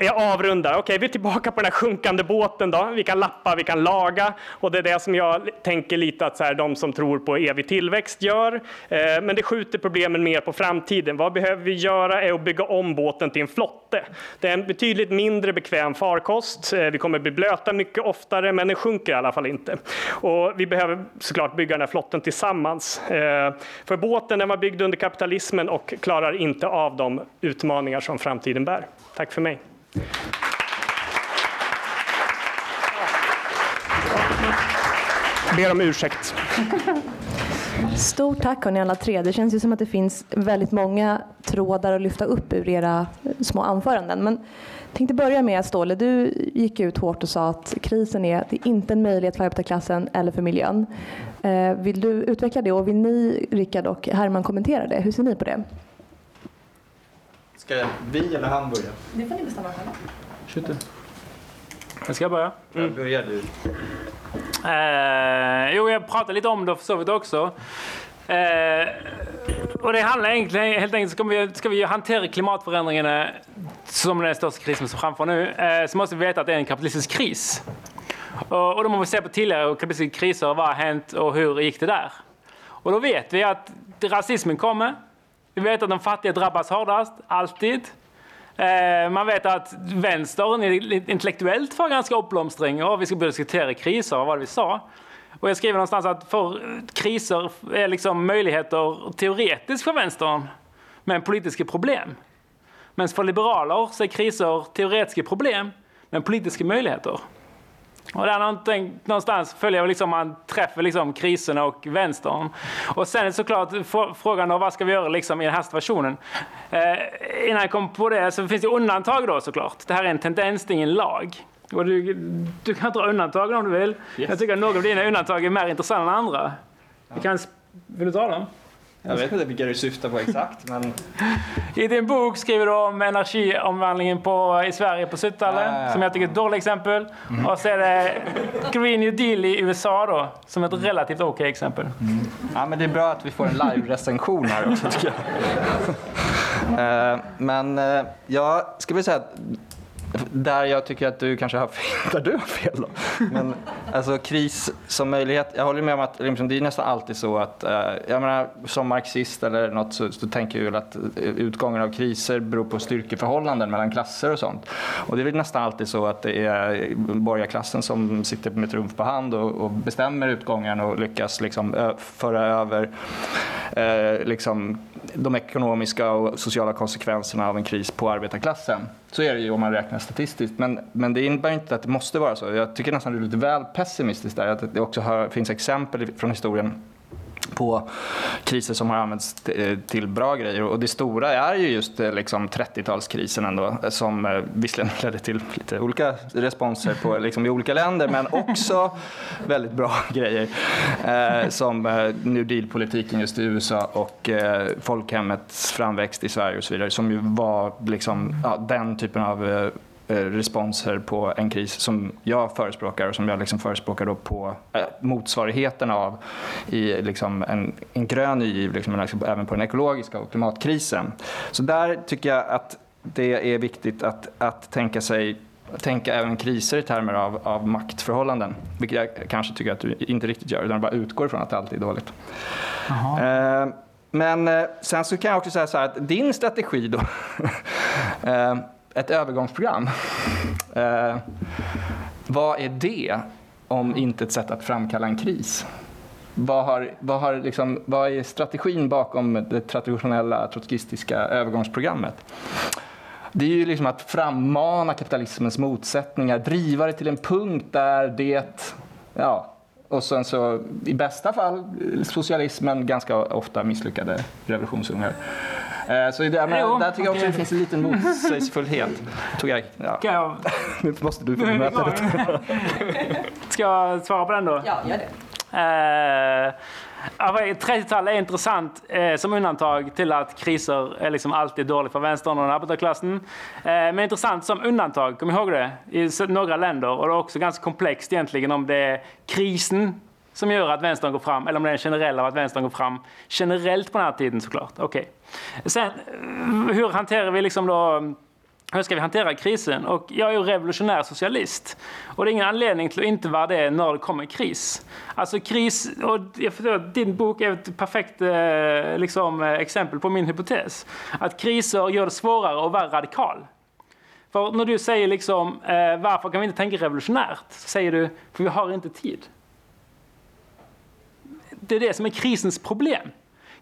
Jag avrundar. Okej, okay, vi är tillbaka på den här sjunkande båten då. Vi kan lappa, vi kan laga och det är det som jag tänker lite att så här, de som tror på evig tillväxt gör. Eh, men det skjuter problemen mer på framtiden. Vad behöver vi göra är att bygga om båten till en flotte. Det är en betydligt mindre bekväm farkost. Eh, vi kommer bli blöta mycket oftare, men den sjunker i alla fall inte. Och vi behöver såklart bygga den här flotten tillsammans. Eh, för båten den var byggd under kapitalismen och klarar inte av de utmaningar som framtiden bär. Tack för mig. Ber om ursäkt. Stort tack hörni alla tre. Det känns ju som att det finns väldigt många trådar att lyfta upp ur era små anföranden. Men jag tänkte börja med Ståle, du gick ut hårt och sa att krisen är, det är inte en möjlighet för arbetarklassen eller för miljön. Eh, vill du utveckla det och vill ni, Rickard och Herman, kommentera det? Hur ser ni på det? Ska vi eller han börja? Det får ni bestämma själva. Shoot jag ska börja? Mm. Ja, börja du. Eh, jo, jag pratade lite om det för så vitt också. Eh, och det handlar egentligen, helt enkelt, ska vi, ska vi hantera klimatförändringarna som den största krisen som framför nu, eh, så måste vi veta att det är en kapitalistisk kris. Och, och då måste vi se på tidigare kapitalistiska kriser, vad har hänt och hur gick det där? Och då vet vi att rasismen kommer. Vi vet att de fattiga drabbas hårdast, alltid. Eh, man vet att vänstern intellektuellt får ganska uppblomstring och vi ska börja diskutera kriser vad var det vi sa. Och jag skriver någonstans att för kriser är liksom möjligheter teoretiskt för vänstern, men politiska problem. Men för liberaler så är kriser teoretiska problem, men politiska möjligheter. Och där någonstans följer liksom man träffar liksom kriserna och vänstern. Och sen är såklart frågan då, vad ska vi göra liksom i den här situationen? Eh, innan jag kom på det så finns det undantag då såklart. Det här är en tendens, det är ingen lag. Och du, du kan dra undantag om du vill. Yes. Jag tycker att några av dina undantag är mer intressanta än andra. Ja. Kan, vill du ta dem? Jag vet inte vilka du syftar på exakt. Men... I din bok skriver du om energiomvandlingen på, i Sverige på 70-talet, ja, ja, som jag tycker är ett dåligt exempel. Mm. Och så är det Green New Deal i USA då, som ett relativt okej okay exempel. Mm. Ja, men det är bra att vi får en live-recension här också tycker jag. uh, men uh, jag skulle vilja säga att där jag tycker att du kanske har fel, där du har fel då. Men alltså kris som möjlighet, jag håller med om att liksom, det är nästan alltid så att, eh, jag menar som marxist eller något så, så tänker jag att utgången av kriser beror på styrkeförhållanden mellan klasser och sånt. Och det är väl nästan alltid så att det är borgarklassen som sitter med trumf på hand och, och bestämmer utgången och lyckas liksom föra över eh, liksom, de ekonomiska och sociala konsekvenserna av en kris på arbetarklassen. Så är det ju om man räknar statistiskt. Men, men det innebär inte att det måste vara så. Jag tycker nästan det är lite väl pessimistiskt där. Att det också har, finns exempel från historien på kriser som har använts till bra grejer. Och det stora är ju just eh, liksom 30-talskrisen ändå, som eh, visserligen ledde till lite olika responser på, liksom, i olika länder, men också väldigt bra grejer. Eh, som eh, New Deal-politiken just i USA och eh, folkhemmets framväxt i Sverige och så vidare, som ju var liksom, ja, den typen av eh, Eh, responser på en kris som jag förespråkar och som jag liksom förespråkar då på äh, motsvarigheten av i liksom en, en grön giv, liksom, liksom, även på den ekologiska och klimatkrisen. Så där tycker jag att det är viktigt att, att tänka sig tänka även kriser i termer av, av maktförhållanden, vilket jag kanske tycker att du inte riktigt gör, utan bara utgår från att alltid är dåligt. Eh, men eh, sen så kan jag också säga så här att din strategi då eh, ett övergångsprogram. Eh, vad är det om inte ett sätt att framkalla en kris? Vad, har, vad, har liksom, vad är strategin bakom det traditionella trotskistiska övergångsprogrammet? Det är ju liksom att frammana kapitalismens motsättningar, driva det till en punkt där det, ja, och sen så i bästa fall socialismen, ganska ofta misslyckade revolutionsungar. Eh, så det, men, där tycker jag också det finns en liten motsägelsefullhet. ja. jag... nu måste du få bemöta det. Ska jag svara på den då? Ja, gör det. Uh, 30-talet är intressant eh, som undantag till att kriser är liksom alltid dåligt för vänstern och arbetarklassen. Eh, men intressant som undantag, kom ihåg det, i några länder. Och det är också ganska komplext egentligen om det är krisen som gör att vänstern går fram, eller om det är en generell av att vänstern går fram generellt på den här tiden såklart. Okay. Sen, hur hanterar vi liksom då hur ska vi hantera krisen? Och jag är ju revolutionär socialist. Och det är ingen anledning till att inte vara det när det kommer kris. Alltså kris, och jag förstår, din bok är ett perfekt eh, liksom, eh, exempel på min hypotes. Att kriser gör det svårare att vara radikal. För när du säger liksom, eh, varför kan vi inte tänka revolutionärt? Så säger du, för vi har inte tid. Det är det som är krisens problem.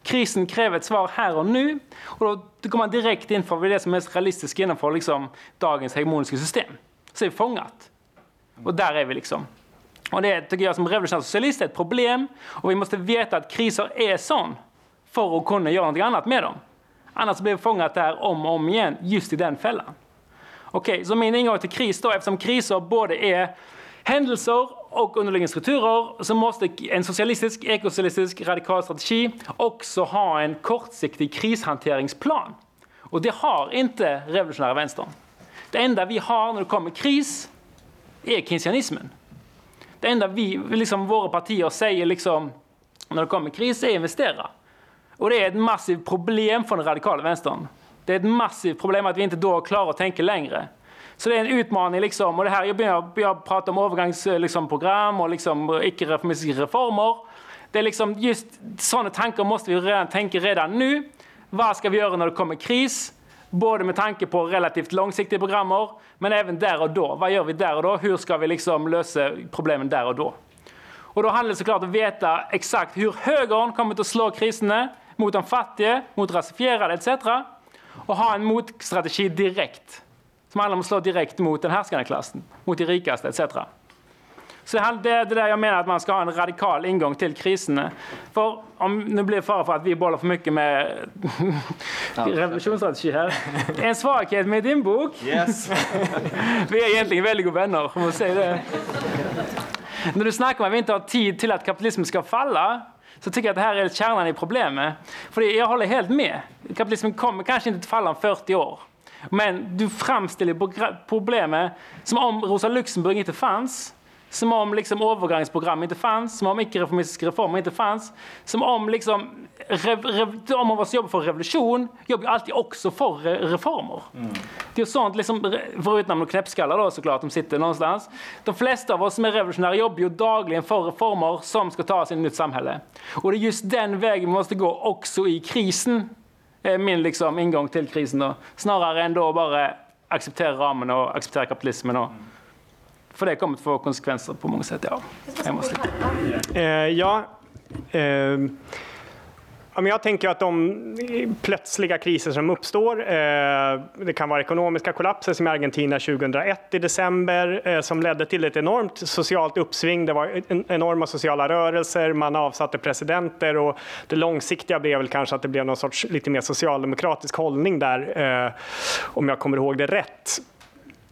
Krisen kräver ett svar här och nu. Och då går man direkt in för det som är mest realistiskt innanför liksom dagens hegemoniska system. Så är vi fångat. Och där är vi liksom. Och det tycker jag som revolutionär socialist är ett problem. Och vi måste veta att kriser är sån för att kunna göra något annat med dem. Annars blir vi fångat där om och om igen, just i den fällan. Okej, okay, så min ingång till kris då, eftersom kriser både är händelser och underliggande strukturer så måste en socialistisk, ekosocialistisk radikal strategi också ha en kortsiktig krishanteringsplan. Och det har inte revolutionära vänstern. Det enda vi har när det kommer kris är keynesianismen. Det enda vi, liksom våra partier säger liksom, när det kommer kris är investera. Och det är ett massivt problem för den radikala vänstern. Det är ett massivt problem att vi inte då klarar att tänka längre. Så det är en utmaning. Liksom. Och det här, jag, jag pratar om övergångsprogram eh, liksom, och liksom, eh, icke-reformistiska reformer. Det är liksom just sådana tankar måste vi redan tänka redan nu. Vad ska vi göra när det kommer kris? Både med tanke på relativt långsiktiga programmer, men även där och då. Vad gör vi där och då? Hur ska vi liksom lösa problemen där och då? Och då handlar det såklart om att veta exakt hur högern kommer att slå kriserna mot de fattiga, mot rasifierade etc. Och ha en motstrategi direkt. Som handlar om att slå direkt mot den härskande klassen, mot de rikaste etc. Så det är det där jag menar att man ska ha en radikal ingång till kriserna. För om nu blir det fara för att vi bollar för mycket med revolutionsstrategi här. En svaghet med din bok. Yes. vi är egentligen väldigt goda vänner, om man säger det. När du snackar om att vi inte har tid till att kapitalismen ska falla så tycker jag att det här är kärnan i problemet. För jag håller helt med. Kapitalismen kommer kanske inte att falla om 40 år. Men du framställer problemet som om Rosa Luxemburg inte fanns som om liksom övergångsprogram inte fanns, som om icke-reformistiska reformer inte fanns. Som om liksom, rev, rev, oss som jobbar för revolution jobbar alltid också för reformer. Mm. Det är sånt, liksom, förutom knäppskallar då såklart, de sitter någonstans. De flesta av oss som är revolutionära jobbar ju dagligen för reformer som ska ta oss in i ett nytt samhälle. Och det är just den vägen vi måste gå också i krisen. Är min liksom, ingång till krisen då. Snarare än då bara acceptera ramen och acceptera kapitalismen. Och, för det kommer att få konsekvenser på många sätt. Ja, jag måste. Eh, ja, eh, jag tänker att de plötsliga kriser som uppstår, eh, det kan vara ekonomiska kollapser som i Argentina 2001 i december eh, som ledde till ett enormt socialt uppsving. Det var enorma sociala rörelser, man avsatte presidenter och det långsiktiga blev väl kanske att det blev någon sorts lite mer socialdemokratisk hållning där, eh, om jag kommer ihåg det rätt.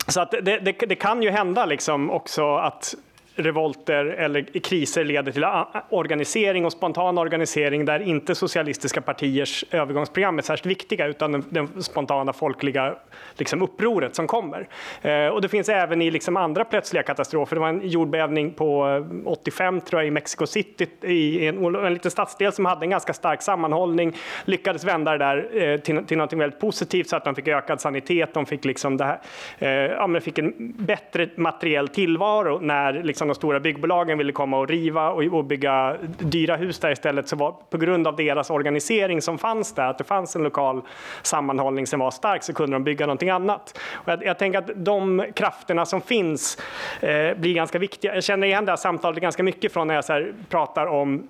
Så att det, det, det, kan ju hända liksom också att revolter eller kriser leder till organisering och spontan organisering där inte socialistiska partiers övergångsprogram är särskilt viktiga utan den, den spontana folkliga liksom, upproret som kommer. Eh, och det finns även i liksom, andra plötsliga katastrofer. Det var en jordbävning på eh, 85 tror jag i Mexico City i en, en liten stadsdel som hade en ganska stark sammanhållning, lyckades vända det där eh, till, till något väldigt positivt så att de fick ökad sanitet, de fick, liksom det här, eh, ja, men fick en bättre materiell tillvaro när liksom, de stora byggbolagen ville komma och riva och, och bygga dyra hus där istället så var på grund av deras organisering som fanns där, att det fanns en lokal sammanhållning som var stark så kunde de bygga någonting annat. Och jag, jag tänker att de krafterna som finns eh, blir ganska viktiga. Jag känner igen det här samtalet ganska mycket från när jag så pratar om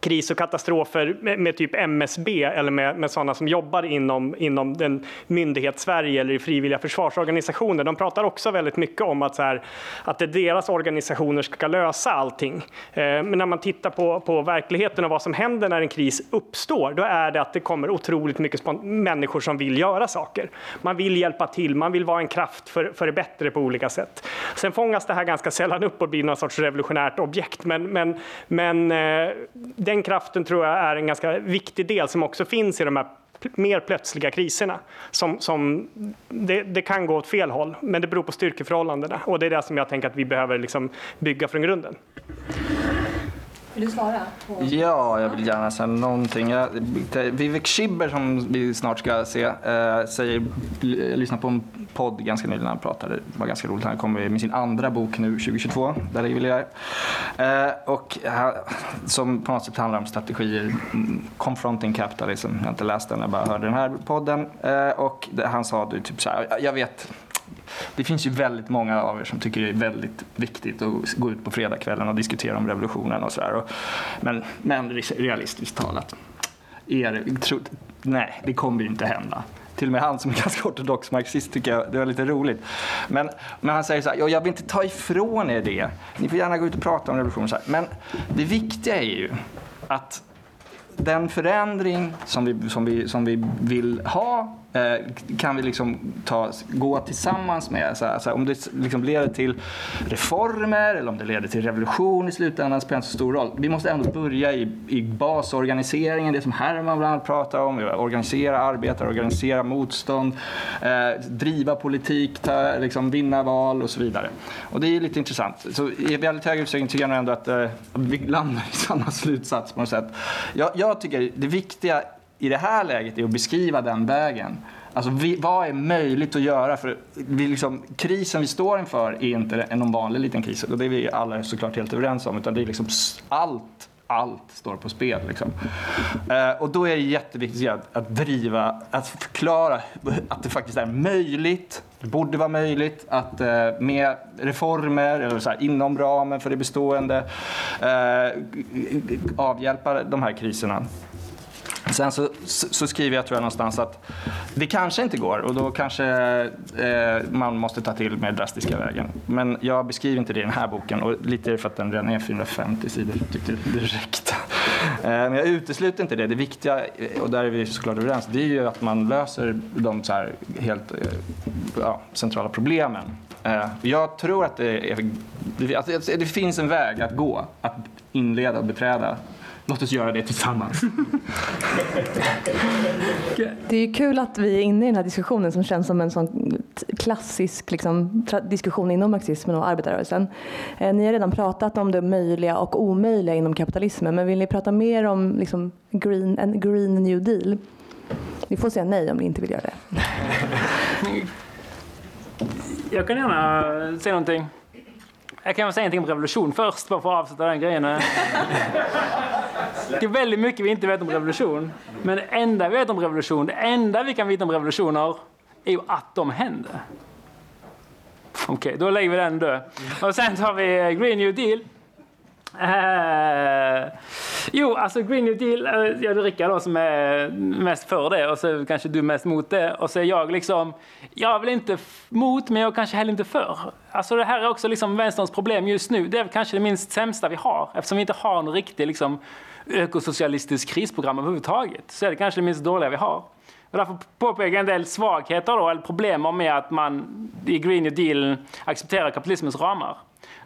kris och katastrofer med, med, typ MSB eller med, med sådana som jobbar inom, inom den myndighets-Sverige eller i frivilliga försvarsorganisationer. De pratar också väldigt mycket om att, så här, att det är deras organisationer ska lösa allting. Eh, men när man tittar på, på verkligheten och vad som händer när en kris uppstår, då är det att det kommer otroligt mycket människor som vill göra saker. Man vill hjälpa till, man vill vara en kraft för, för det bättre på olika sätt. Sen fångas det här ganska sällan upp och blir någon sorts revolutionärt objekt, men, men, men eh, den kraften tror jag är en ganska viktig del som också finns i de här mer plötsliga kriserna. Som, som det, det, kan gå åt fel håll, men det beror på styrkeförhållandena och det är det som jag tänker att vi behöver liksom bygga från grunden. Vill du svara? På... Ja, jag vill gärna säga någonting. Jag, Vivek Schibber som vi snart ska se, äh, säger, jag lyssnade på en podd ganska nyligen när han pratade. Det var ganska roligt. Han kommer med sin andra bok nu 2022, där är jag. Äh, eh, och som på något sätt handlar om strategier, confronting capitalism. Jag har inte läst den, jag bara hörde den här podden. Eh, och det, han sa du typ så här, jag vet det finns ju väldigt många av er som tycker det är väldigt viktigt att gå ut på fredagskvällen och diskutera om revolutionen och sådär. Men, men realistiskt talat, er, tro, nej, det kommer ju inte hända till och med han som är ganska ortodox marxist tycker jag det var lite roligt. Men, men han säger så här, jag vill inte ta ifrån er det. Ni får gärna gå ut och prata om revolutionen. Så här. Men det viktiga är ju att den förändring som vi, som vi, som vi vill ha Eh, kan vi liksom ta, gå tillsammans med. Så här, så här, om det liksom leder till reformer eller om det leder till revolution i slutändan spelar inte så stor roll. Vi måste ändå börja i, i basorganiseringen, det som Herman bland annat pratar om. Organisera arbetare, organisera motstånd, eh, driva politik, ta, liksom, vinna val och så vidare. Och det är lite intressant. Så i väldigt hög utsträckning tycker jag nog ändå att eh, vi landar i samma slutsats på något sätt. Jag, jag tycker det viktiga i det här läget är att beskriva den vägen. Alltså, vi, vad är möjligt att göra? För vi liksom, krisen vi står inför är inte någon vanlig liten kris och det är vi alla såklart helt överens om utan det är liksom allt allt står på spel. Liksom. Eh, och då är det jätteviktigt att, att driva, att förklara att det faktiskt är möjligt det borde vara möjligt att eh, med reformer eller så här, inom ramen för det bestående eh, avhjälpa de här kriserna. Sen så, så, skriver jag tror jag någonstans att det kanske inte går och då kanske eh, man måste ta till mer drastiska vägen. Men jag beskriver inte det i den här boken och lite för att den redan är 450 sidor tyckte det räckte. Eh, men jag utesluter inte det. Det viktiga, eh, och där är vi såklart överens, det är ju att man löser de så helt eh, ja, centrala problemen. Eh, jag tror att det, är, att det finns en väg att gå, att inleda och beträda Låt oss göra det tillsammans. Det är kul att vi är inne i den här diskussionen som känns som en sån klassisk liksom, diskussion inom marxismen och arbetarrörelsen. Eh, ni har redan pratat om det möjliga och omöjliga inom kapitalismen men vill ni prata mer om liksom, green, en green new deal? Ni får säga nej om ni inte vill göra det. Jag kan gärna säga någonting. Jag kan väl säga någonting om revolution först, bara för att avsluta den grejen. Det är väldigt mycket vi inte vet om revolution. Men det enda vi vet om revolution, det enda vi kan veta om revolutioner, är ju att de händer. Okej, okay, då lägger vi den dö. Och sen tar vi Green New Deal. Uh, jo, alltså Green New Deal, eh, uh, jag är Rickard då som är mest för det och så kanske du mest mot det. Och så är jag liksom, jag är väl inte mot men jag kanske heller inte för. Alltså det här är också liksom vänsterns problem just nu. Det är kanske det minst sämsta vi har eftersom vi inte har någon riktig liksom, ökosocialistisk krisprogram överhuvudtaget. Så är det kanske det minst dåliga vi har. Och därför påpekar jag en del svagheter då, eller problem med att man i Green New Deal accepterar kapitalismens ramar.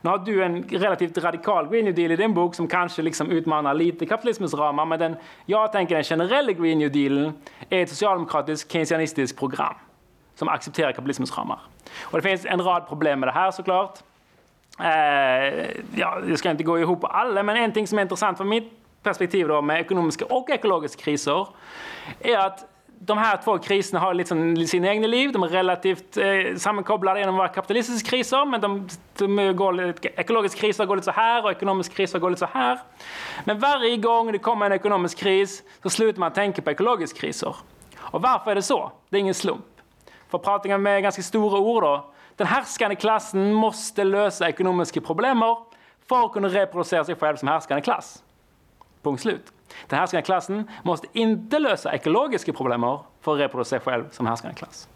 Nu har du en relativt radikal Green New Deal i din bok som kanske liksom utmanar lite kapitalismens ramar, men den, jag tänker den generella Green New Dealen är ett socialdemokratiskt keynesianistiskt program som accepterar kapitalismens ramar. Och det finns en rad problem med det här såklart. Eh, ja, jag ska inte gå ihop på alla, men en ting som är intressant från mitt perspektiv då med ekonomiska och ekologiska kriser är att de här två kriserna har liksom sina egna liv. De är relativt eh, sammankopplade genom våra kapitalistiska kriser. Men de, de går, ekologiska kriser går lite så här och ekonomisk kriser går lite så här. Men varje gång det kommer en ekonomisk kris så slutar man tänka på ekologiska kriser. Och varför är det så? Det är ingen slump. För att prata med ganska stora ord då. Den härskande klassen måste lösa ekonomiska problem för att kunna reproducera sig själv som härskande klass. Punkt slut. Den härskande klassen måste inte lösa ekologiska problem för att reproducera sig själv som härskande klass.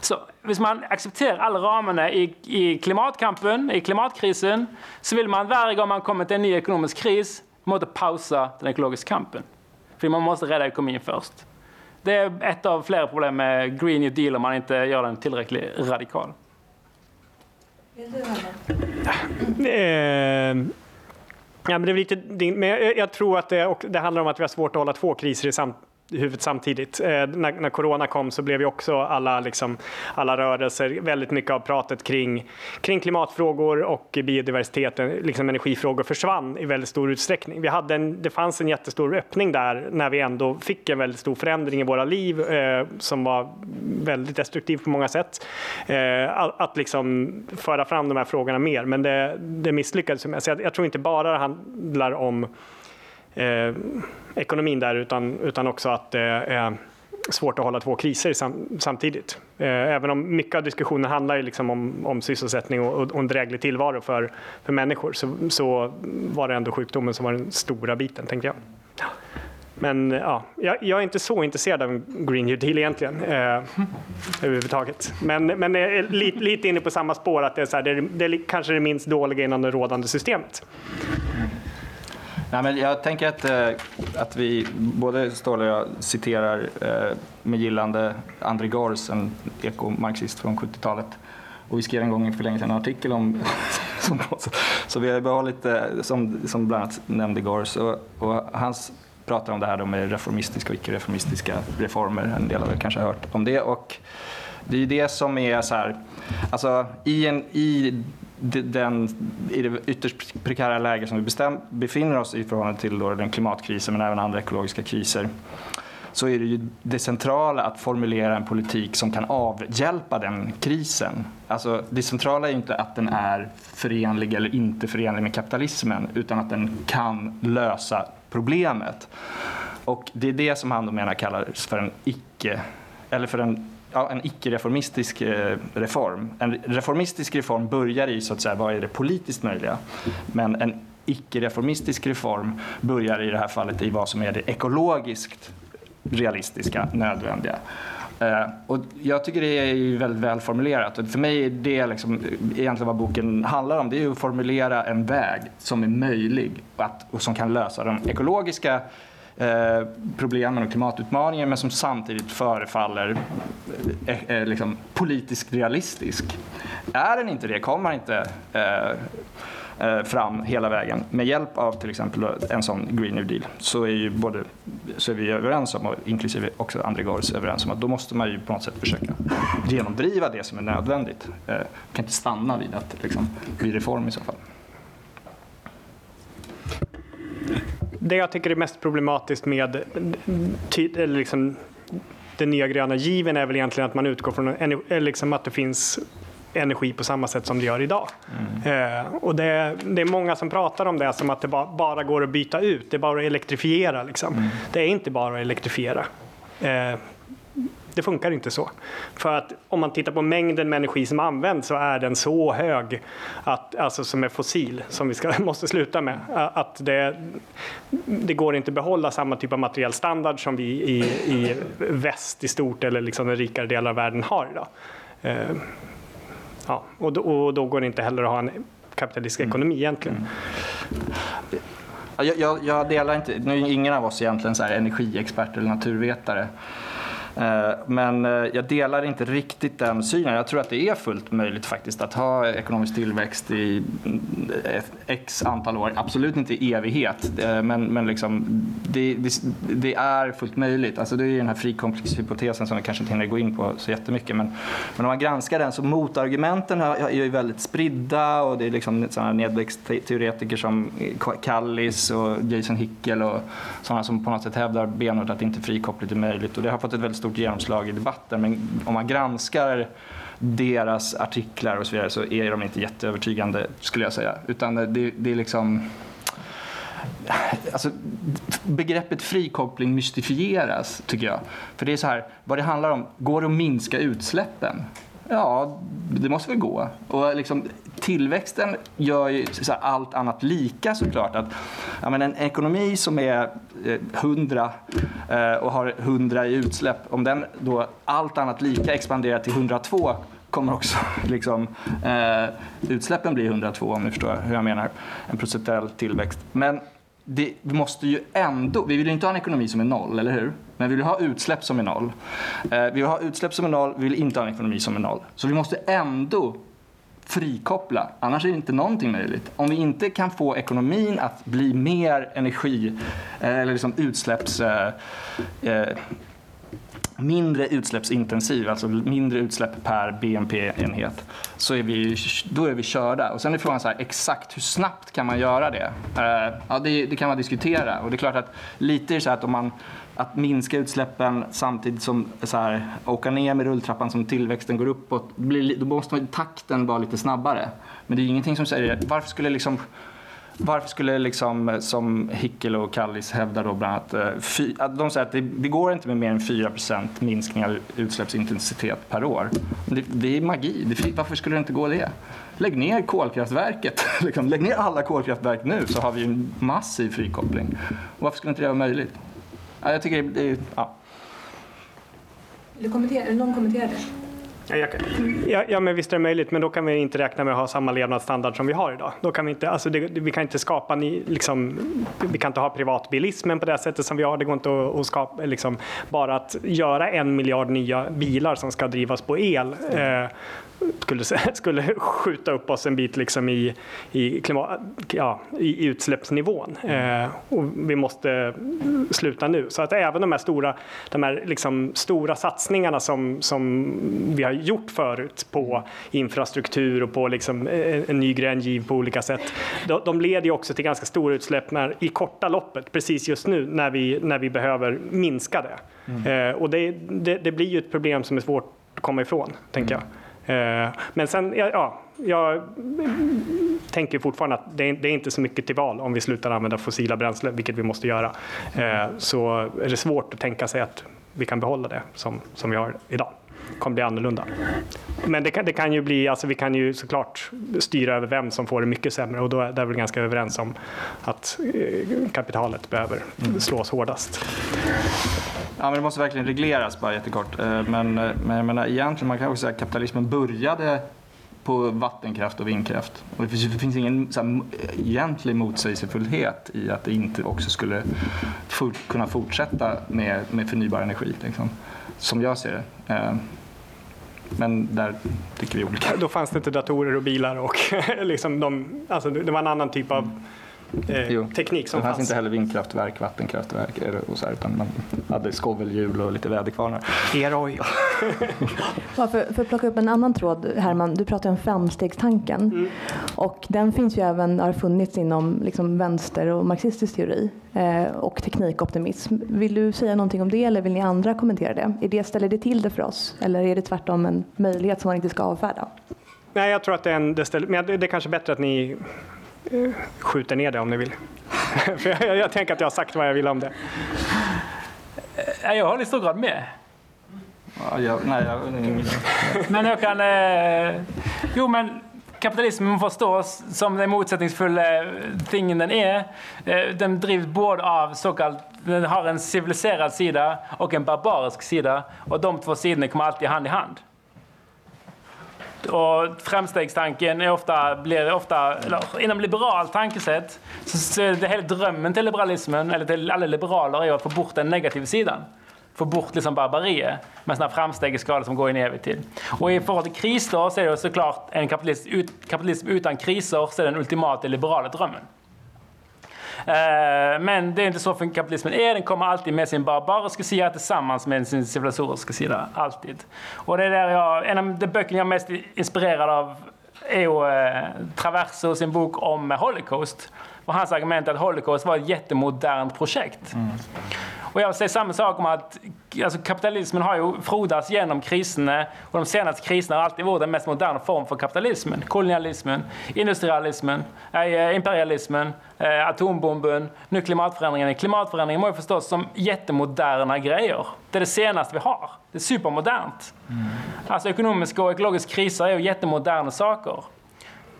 Så om man accepterar alla ramarna i, i klimatkampen, i klimatkrisen, så vill man varje gång man kommer till en ny ekonomisk kris, måste pausa den ekologiska kampen. För man måste rädda ekonomin först. Det är ett av flera problem med Green New Deal om man inte gör den tillräckligt radikal. Vill du, Ja, men det är lite, men jag, jag tror att det, och det handlar om att vi har svårt att hålla två kriser i samtidigt i huvudet samtidigt. Eh, när, när, corona kom så blev ju också alla, liksom, alla rörelser, väldigt mycket av pratet kring, kring klimatfrågor och biodiversiteten, liksom energifrågor försvann i väldigt stor utsträckning. Vi hade en, det fanns en jättestor öppning där när vi ändå fick en väldigt stor förändring i våra liv eh, som var väldigt destruktiv på många sätt. Eh, att, att liksom föra fram de här frågorna mer, men det, det misslyckades. Så jag, jag tror inte bara det handlar om eh, ekonomin där utan, utan också att det är svårt att hålla två kriser sam, samtidigt. Eh, även om mycket av diskussionen handlar liksom om, om sysselsättning och, och en dräglig tillvaro för, för människor så, så var det ändå sjukdomen som var den stora biten, tänkte jag. Men ja, jag, jag, är inte så intresserad av Green New Deal egentligen. Eh, överhuvudtaget. Men, men är lite, lite inne på samma spår att det är, så här, det är, det är kanske det minst dåliga inom det rådande systemet. Nej, men jag tänker att, eh, att vi, både Ståhle och jag citerar eh, med gillande André Gors, en ekomarxist från 70-talet. Och vi skrev en gång för länge sedan en artikel om som, så vi har behållit, eh, som, som bland annat nämnde Gors, och, och hans pratar om det här då med reformistiska och icke-reformistiska reformer. En del av er kanske har hört om det. Och det är det som är så här, alltså i, en, i den, i det ytterst prekära läge som vi bestäm, befinner oss i förhållande till då den klimatkrisen men även andra ekologiska kriser så är det ju det centrala att formulera en politik som kan avhjälpa den krisen. Alltså, det centrala är ju inte att den är förenlig eller inte förenlig med kapitalismen utan att den kan lösa problemet. Och det är det som han då menar kallas för en icke, eller för en ja, en icke-reformistisk eh, reform. En reformistisk reform börjar i så att säga, vad är det politiskt möjliga. Men en icke-reformistisk reform börjar i det här fallet i vad som är det ekologiskt realistiska, nödvändiga. Uh, och jag tycker det är väldigt väl formulerat. Och för mig är det liksom, egentligen vad boken handlar om. Det är att formulera en väg som är möjlig att, och som kan lösa de ekologiska Eh, problemen och klimatutmaningen men som samtidigt förefaller eh, eh, eh liksom, politiskt realistisk. Är den inte det, kommer man inte eh, eh, fram hela vägen med hjälp av till exempel en sån Green New Deal så är, ju både, så är vi överens om, inklusive också André Gors överens om att då måste man ju på något sätt försöka genomdriva det som är nödvändigt. Eh, kan inte stanna vid att liksom, bli reform i så fall det jag tycker är mest problematiskt med liksom, den nya gröna given är väl egentligen att man utgår från liksom att det finns energi på samma sätt som det gör idag. Mm. Eh, och det, det, är många som pratar om det som att det bara, bara går att byta ut, det är bara att elektrifiera. Liksom. Mm. Det är inte bara att elektrifiera. Eh, det funkar inte så. För att om man tittar på mängden med energi som används så är den så hög, att, alltså som är fossil, som vi ska, måste sluta med, att det, det går inte att behålla samma typ av materiell standard som vi i, i väst i stort eller liksom den rikare delen av världen har idag. Eh, ja, och, då, och då går det inte heller att ha en kapitalistisk mm. ekonomi egentligen. Mm. Jag, jag, jag, delar inte, nu är ingen av oss egentligen så energiexpert eller naturvetare. Eh, men eh, jag delar inte riktigt den synen. Jag tror att det är fullt möjligt faktiskt att ha ekonomisk tillväxt i eh, x antal år. Absolut inte i evighet, men, men liksom, det, det, det är fullt möjligt. Alltså det är den här frikomplexhypotesen som vi kanske inte hinner gå in på så jättemycket. Men, men om man granskar den så motargumenten är ju väldigt spridda och det är liksom sådana nedväxtteoretiker som Kallis och Jason Hickel och sådana som på något sätt hävdar benhårt att inte frikoppling är möjligt. Och det har fått ett väldigt stort genomslag i debatten. Men om man granskar deras artiklar och så vidare så är de inte jätteövertygande skulle jag säga. Utan det, det är liksom... Alltså, begreppet frikoppling mystifieras tycker jag. För det är så här, vad det handlar om, går det att minska utsläppen? Ja, det måste väl gå. Och liksom, tillväxten gör ju allt annat lika såklart. Att, ja, men en ekonomi som är 100 eh, eh, och har 100 i utsläpp, om den då allt annat lika expanderar till 102 kommer också liksom, eh, utsläppen bli 102 om ni förstår hur jag menar. En procentuell tillväxt. Men det, vi måste ju ändå, vi vill ju inte ha en ekonomi som är noll, eller hur? Men vi vill ha utsläpp som är noll. Eh, vi vill ha utsläpp som är noll, vi vill inte ha en ekonomi som är noll. Så vi måste ändå frikoppla, annars är det inte någonting möjligt. Om vi inte kan få ekonomin att bli mer energi eh, eller liksom utsläpps... Eh, eh, mindre utsläppsintensiv, alltså mindre utsläpp per BNP-enhet, så är vi, då är vi körda. Och sen är frågan så här, exakt hur snabbt kan man göra det? Eh, ja, det, det, kan man diskutera. Och det är klart att lite är det så att om man att minska utsläppen samtidigt som så här, åka ner med rulltrappan som tillväxten går uppåt, blir, då måste takten vara lite snabbare. Men det är ingenting som säger varför skulle liksom varför skulle liksom, som Hickel och Kallis hävdar då bland annat, eh, fy, att de säger att det, det, går inte med mer än 4% minskning av utsläppsintensitet per år. Det, det är magi. Det, varför skulle det inte gå det? Lägg ner kolkraftverket. liksom, lägg ner alla kolkraftverk nu så har vi en massiv frikoppling. Varför skulle inte det vara möjligt? Ja, jag tycker det, ja. Vill du kommentera, någon kommentera det? Ja, ja, ja, men visst är det möjligt, men då kan vi inte räkna med att ha samma levnadsstandard som vi har idag. Då kan vi, inte, alltså det, vi kan inte skapa, ni, liksom, vi kan inte ha privatbilismen på det sättet som vi har. Det går inte att, att skapa, liksom, bara att göra en miljard nya bilar som ska drivas på el. Eh, skulle, skulle skjuta upp oss en bit liksom i, i, klimat, ja, i utsläppsnivån. Eh, och vi måste sluta nu. Så att även de här stora, de här liksom stora satsningarna som, som vi har gjort förut på infrastruktur och på liksom en, en ny grön giv på olika sätt. De, de leder också till ganska stora utsläpp när, i korta loppet, precis just nu när vi, när vi behöver minska det. Mm. Eh, och det, det, det, blir ju ett problem som är svårt att komma ifrån, tänker jag. Eh, men sen, ja, jag tänker fortfarande att det är, inte så mycket till val om vi slutar använda fossila bränslen, vilket vi måste göra. Eh, så är det svårt att tänka sig att vi kan behålla det som, som vi har idag. Det kommer bli annorlunda. Men det kan, det kan ju bli, alltså vi kan ju såklart styra över vem som får det mycket sämre och då är, vi ganska överens om att eh, kapitalet behöver slås hårdast. Ja, men det måste verkligen regleras, bara jättekort. Eh, men, eh, men jag menar, egentligen, man kan också säga att kapitalismen började på vattenkraft och vindkraft. Och det finns, det finns ingen så här, egentlig motsägelsefullhet i att det inte också skulle for, kunna fortsätta med, med förnybar energi, liksom, som jag ser det. Eh, men där tycker vi olika. Då fanns det inte datorer och bilar och liksom de, alltså det var en annan typ av eh, teknik som fanns. Det fanns inte heller vindkraftverk, vattenkraftverk och så här, utan man hade skovelhjul och lite väderkvarnar. Eroj. ja, för, för att plocka upp en annan tråd, Herman, du pratar om framstegstanken. Mm. Och den finns ju även, har funnits inom liksom, vänster och marxistisk teori eh, och teknikoptimism. Vill du säga någonting om det eller vill ni andra kommentera det? Är det? Ställer det till det för oss eller är det tvärtom en möjlighet som man inte ska avfärda? Nej, jag tror att det är en, det, ställer, men det är kanske bättre att ni skjuter ner det om ni vill. För jag, jag, tänker att jag har sagt vad jag vill om det. Jag håller i stor grad med. Ja, jag, nej, jag, men jag kan... Eh, jo, men kapitalismen förstås som den motsättningsfulla tingen den är. Eh, den drivs både av så kallat den har en civiliserad sida och en barbarisk sida. Och de två sidorna kommer alltid hand i hand. Och framstegstanken är ofta, blir ofta, eller, inom liberalt tankesätt, så är det hela drömmen till liberalismen, eller till alla liberaler, är att få bort den negativa sidan. Få bort liksom barbariet med sådana framsteg i skala som går in i evigt. Och i förhållande till kriser så är det såklart en kapitalism, kapitalism utan kriser så är den ultimata liberala drömmen. Eh, men det är inte så för kapitalismen är. Den kommer alltid med sin barbariska sida tillsammans med sin civilisatoriska sida. Alltid. Och det är där jag, en av de böcker jag är mest inspirerad av är ju eh, Traverso sin bok om Holocaust. Och hans argument är att Holocaust var ett jättemodernt projekt. Mm. Och jag säga samma sak om att alltså kapitalismen har ju frodats genom kriserna och de senaste kriserna har alltid varit den mest moderna form för kapitalismen. Kolonialismen, industrialismen, äh, imperialismen, äh, atombomben, nu klimatförändringen. Klimatförändringen ju förstås som jättemoderna grejer. Det är det senaste vi har. Det är supermodernt. Mm. Alltså ekonomiska och ekologiska kriser är ju jättemoderna saker.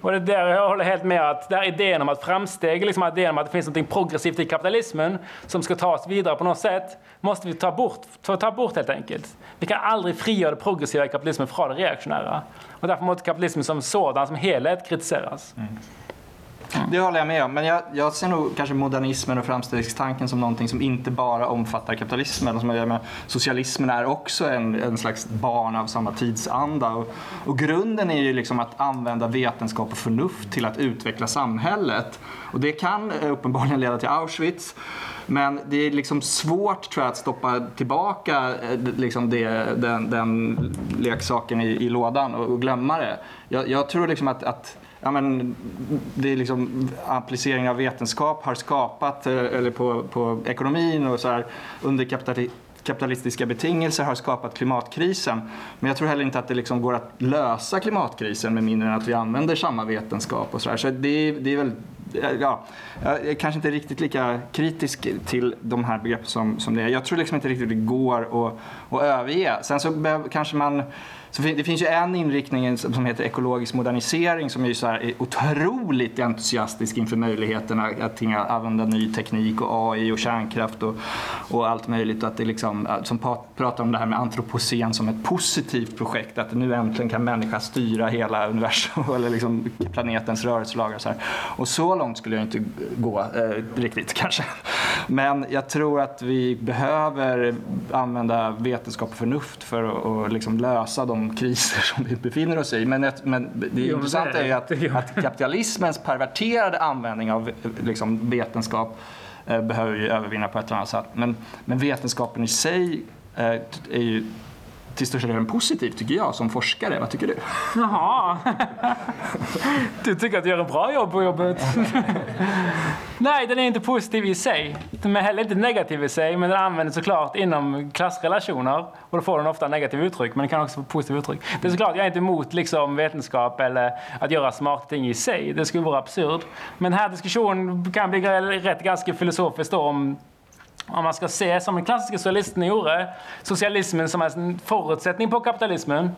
Och det är där jag håller helt med att där idén om att framsteg, liksom idén om att det finns något progressivt i kapitalismen som ska tas vidare på något sätt, måste vi ta bort, ta bort helt enkelt. Vi kan aldrig frigöra det progressiva i kapitalismen från det reaktionära. Och därför måste kapitalismen som sådan, som helhet, kritiseras. Mm. Mm. Det håller jag med om. Men jag, jag, ser nog kanske modernismen och framstegstanken som någonting som inte bara omfattar kapitalismen. Som med, socialismen är också en, en slags barn av samma tidsanda. Och, och grunden är ju liksom att använda vetenskap och förnuft till att utveckla samhället. Och det kan eh, uppenbarligen leda till Auschwitz. Men det är liksom svårt tror jag, att stoppa tillbaka eh, liksom det, den, den leksaken i, i lådan och, och glömma det. Jag, jag tror liksom att, att ja, men, det är liksom applicering av vetenskap har skapat, eh, eller på, på ekonomin och så här, under kapitali kapitalistiska betingelser har skapat klimatkrisen. Men jag tror heller inte att det liksom går att lösa klimatkrisen med mindre än att vi använder samma vetenskap. och Så, här. så det, det är väl eh, ja, jag är kanske inte riktigt lika kritisk till de här begreppen som, som det är. Jag tror liksom inte riktigt det går att, att överge. Sen så behöver, kanske man så det finns ju en inriktning som heter ekologisk modernisering som är, så här, är otroligt entusiastisk inför möjligheterna att använda ny teknik och AI och kärnkraft och, och allt möjligt. Att det liksom, som pratar om det här med antropocen som ett positivt projekt. Att nu äntligen kan människan styra hela universum eller liksom planetens rörelselagar. Och så, här. och så långt skulle jag inte gå eh, riktigt kanske. Men jag tror att vi behöver använda vetenskap och förnuft för att, liksom lösa de kriser som vi befinner oss i. Men, men det jo, intressanta är ju att, att kapitalismens perverterade användning av liksom, vetenskap eh, behöver vi övervinna på ett eller annat sätt. Men, men vetenskapen i sig eh, är ju till största delen positiv tycker jag som forskare. Vad tycker du? Jaha. Du tycker att du gör ett bra jobb på jobbet? Nej, den är inte positiv i sig. Den är heller inte negativ i sig, men den används såklart inom klassrelationer. Och då får den ofta negativa uttryck, men den kan också få positiva uttryck. Det är såklart, jag är inte emot liksom, vetenskap eller att göra smarta ting i sig. Det skulle vara absurd. Men den här diskussionen kan bli rätt ganska filosofisk då om om man ska se som den klassiska socialisten gjorde, socialismen som en förutsättning på kapitalismen.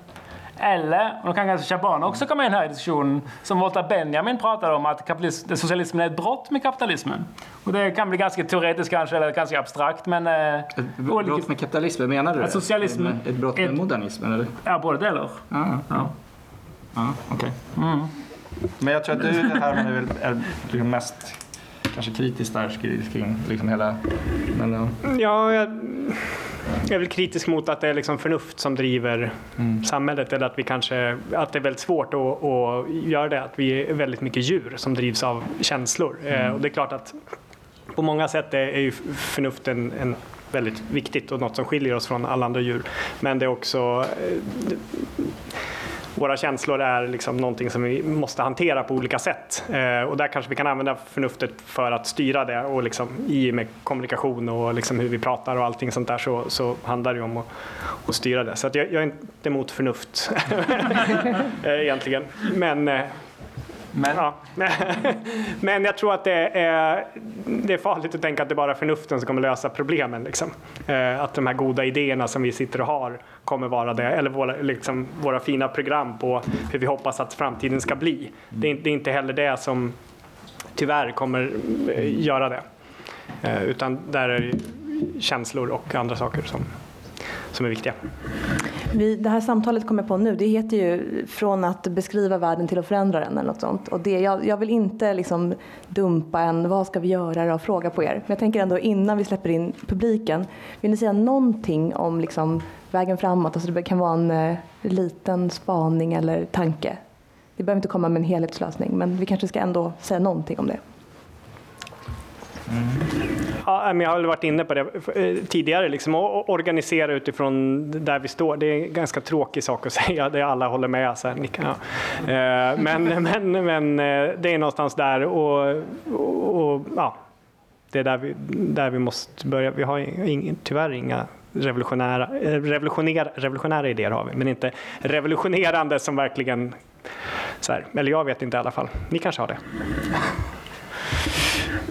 Eller, och då kan kanske Shaban också komma in här i diskussionen, som Walter Benjamin pratade om att socialismen är ett brott med kapitalismen. Och det kan bli ganska teoretiskt kanske, eller ganska abstrakt, men... Eh, ett brott olika... med kapitalismen, menar du det? Socialism, ett brott med ett, modernismen, eller? Ja, både delar. Ah, ja, ja. okej. Okay. Mm. Men jag tror att du, det här är, är, är mest kanske kritisk där kring liksom hela... Men, ja. ja, jag, är väl kritisk mot att det är liksom förnuft som driver mm. samhället eller att, vi kanske, att det är väldigt svårt att, att göra det. Att vi är väldigt mycket djur som drivs av känslor. Eh, mm. och det är klart att på många sätt är, ju förnuft en, en väldigt viktigt och något som skiljer oss från alla andra djur. Men det är också våra känslor är liksom någonting som vi måste hantera på olika sätt. Eh, och där kanske vi kan använda förnuftet för att styra det och liksom, i med kommunikation och liksom hur vi pratar och allting sånt där så, så handlar det om att, att styra det. Så jag, jag, är inte emot förnuft eh, egentligen. Men eh, men. Ja. Men jag tror att det är, det är farligt att tänka att det är bara förnuften som kommer lösa problemen. Liksom. Eh, att de här goda idéerna som vi sitter och har kommer vara det, eller våra, liksom, våra fina program på hur vi hoppas att framtiden ska bli. Det är, det är inte heller det som tyvärr kommer eh, göra det. Eh, utan där är det känslor och andra saker som, som är viktiga. Vi, det här samtalet kommer på nu, det heter ju Från att beskriva världen till att förändra den eller något sånt. Och det, jag, jag vill inte liksom dumpa en vad ska vi göra och fråga på er. Men jag tänker ändå innan vi släpper in publiken, vill ni säga någonting om liksom vägen framåt? Alltså det kan vara en eh, liten spaning eller tanke. Det behöver inte komma med en helhetslösning men vi kanske ska ändå säga någonting om det. Ja, men jag har varit inne på det eh, tidigare, liksom, att organisera utifrån där vi står. Det är en ganska tråkig sak att säga, det alla håller med. Alltså, så här, ja. Eh, men, men, men det är någonstans där och, och, och ja, det är där vi, där vi måste börja. Vi har ing, tyvärr inga revolutionära, revolutionära, revolutionära idéer har vi, men inte revolutionerande som verkligen, så här, eller jag vet inte i alla fall. Ni kanske har det?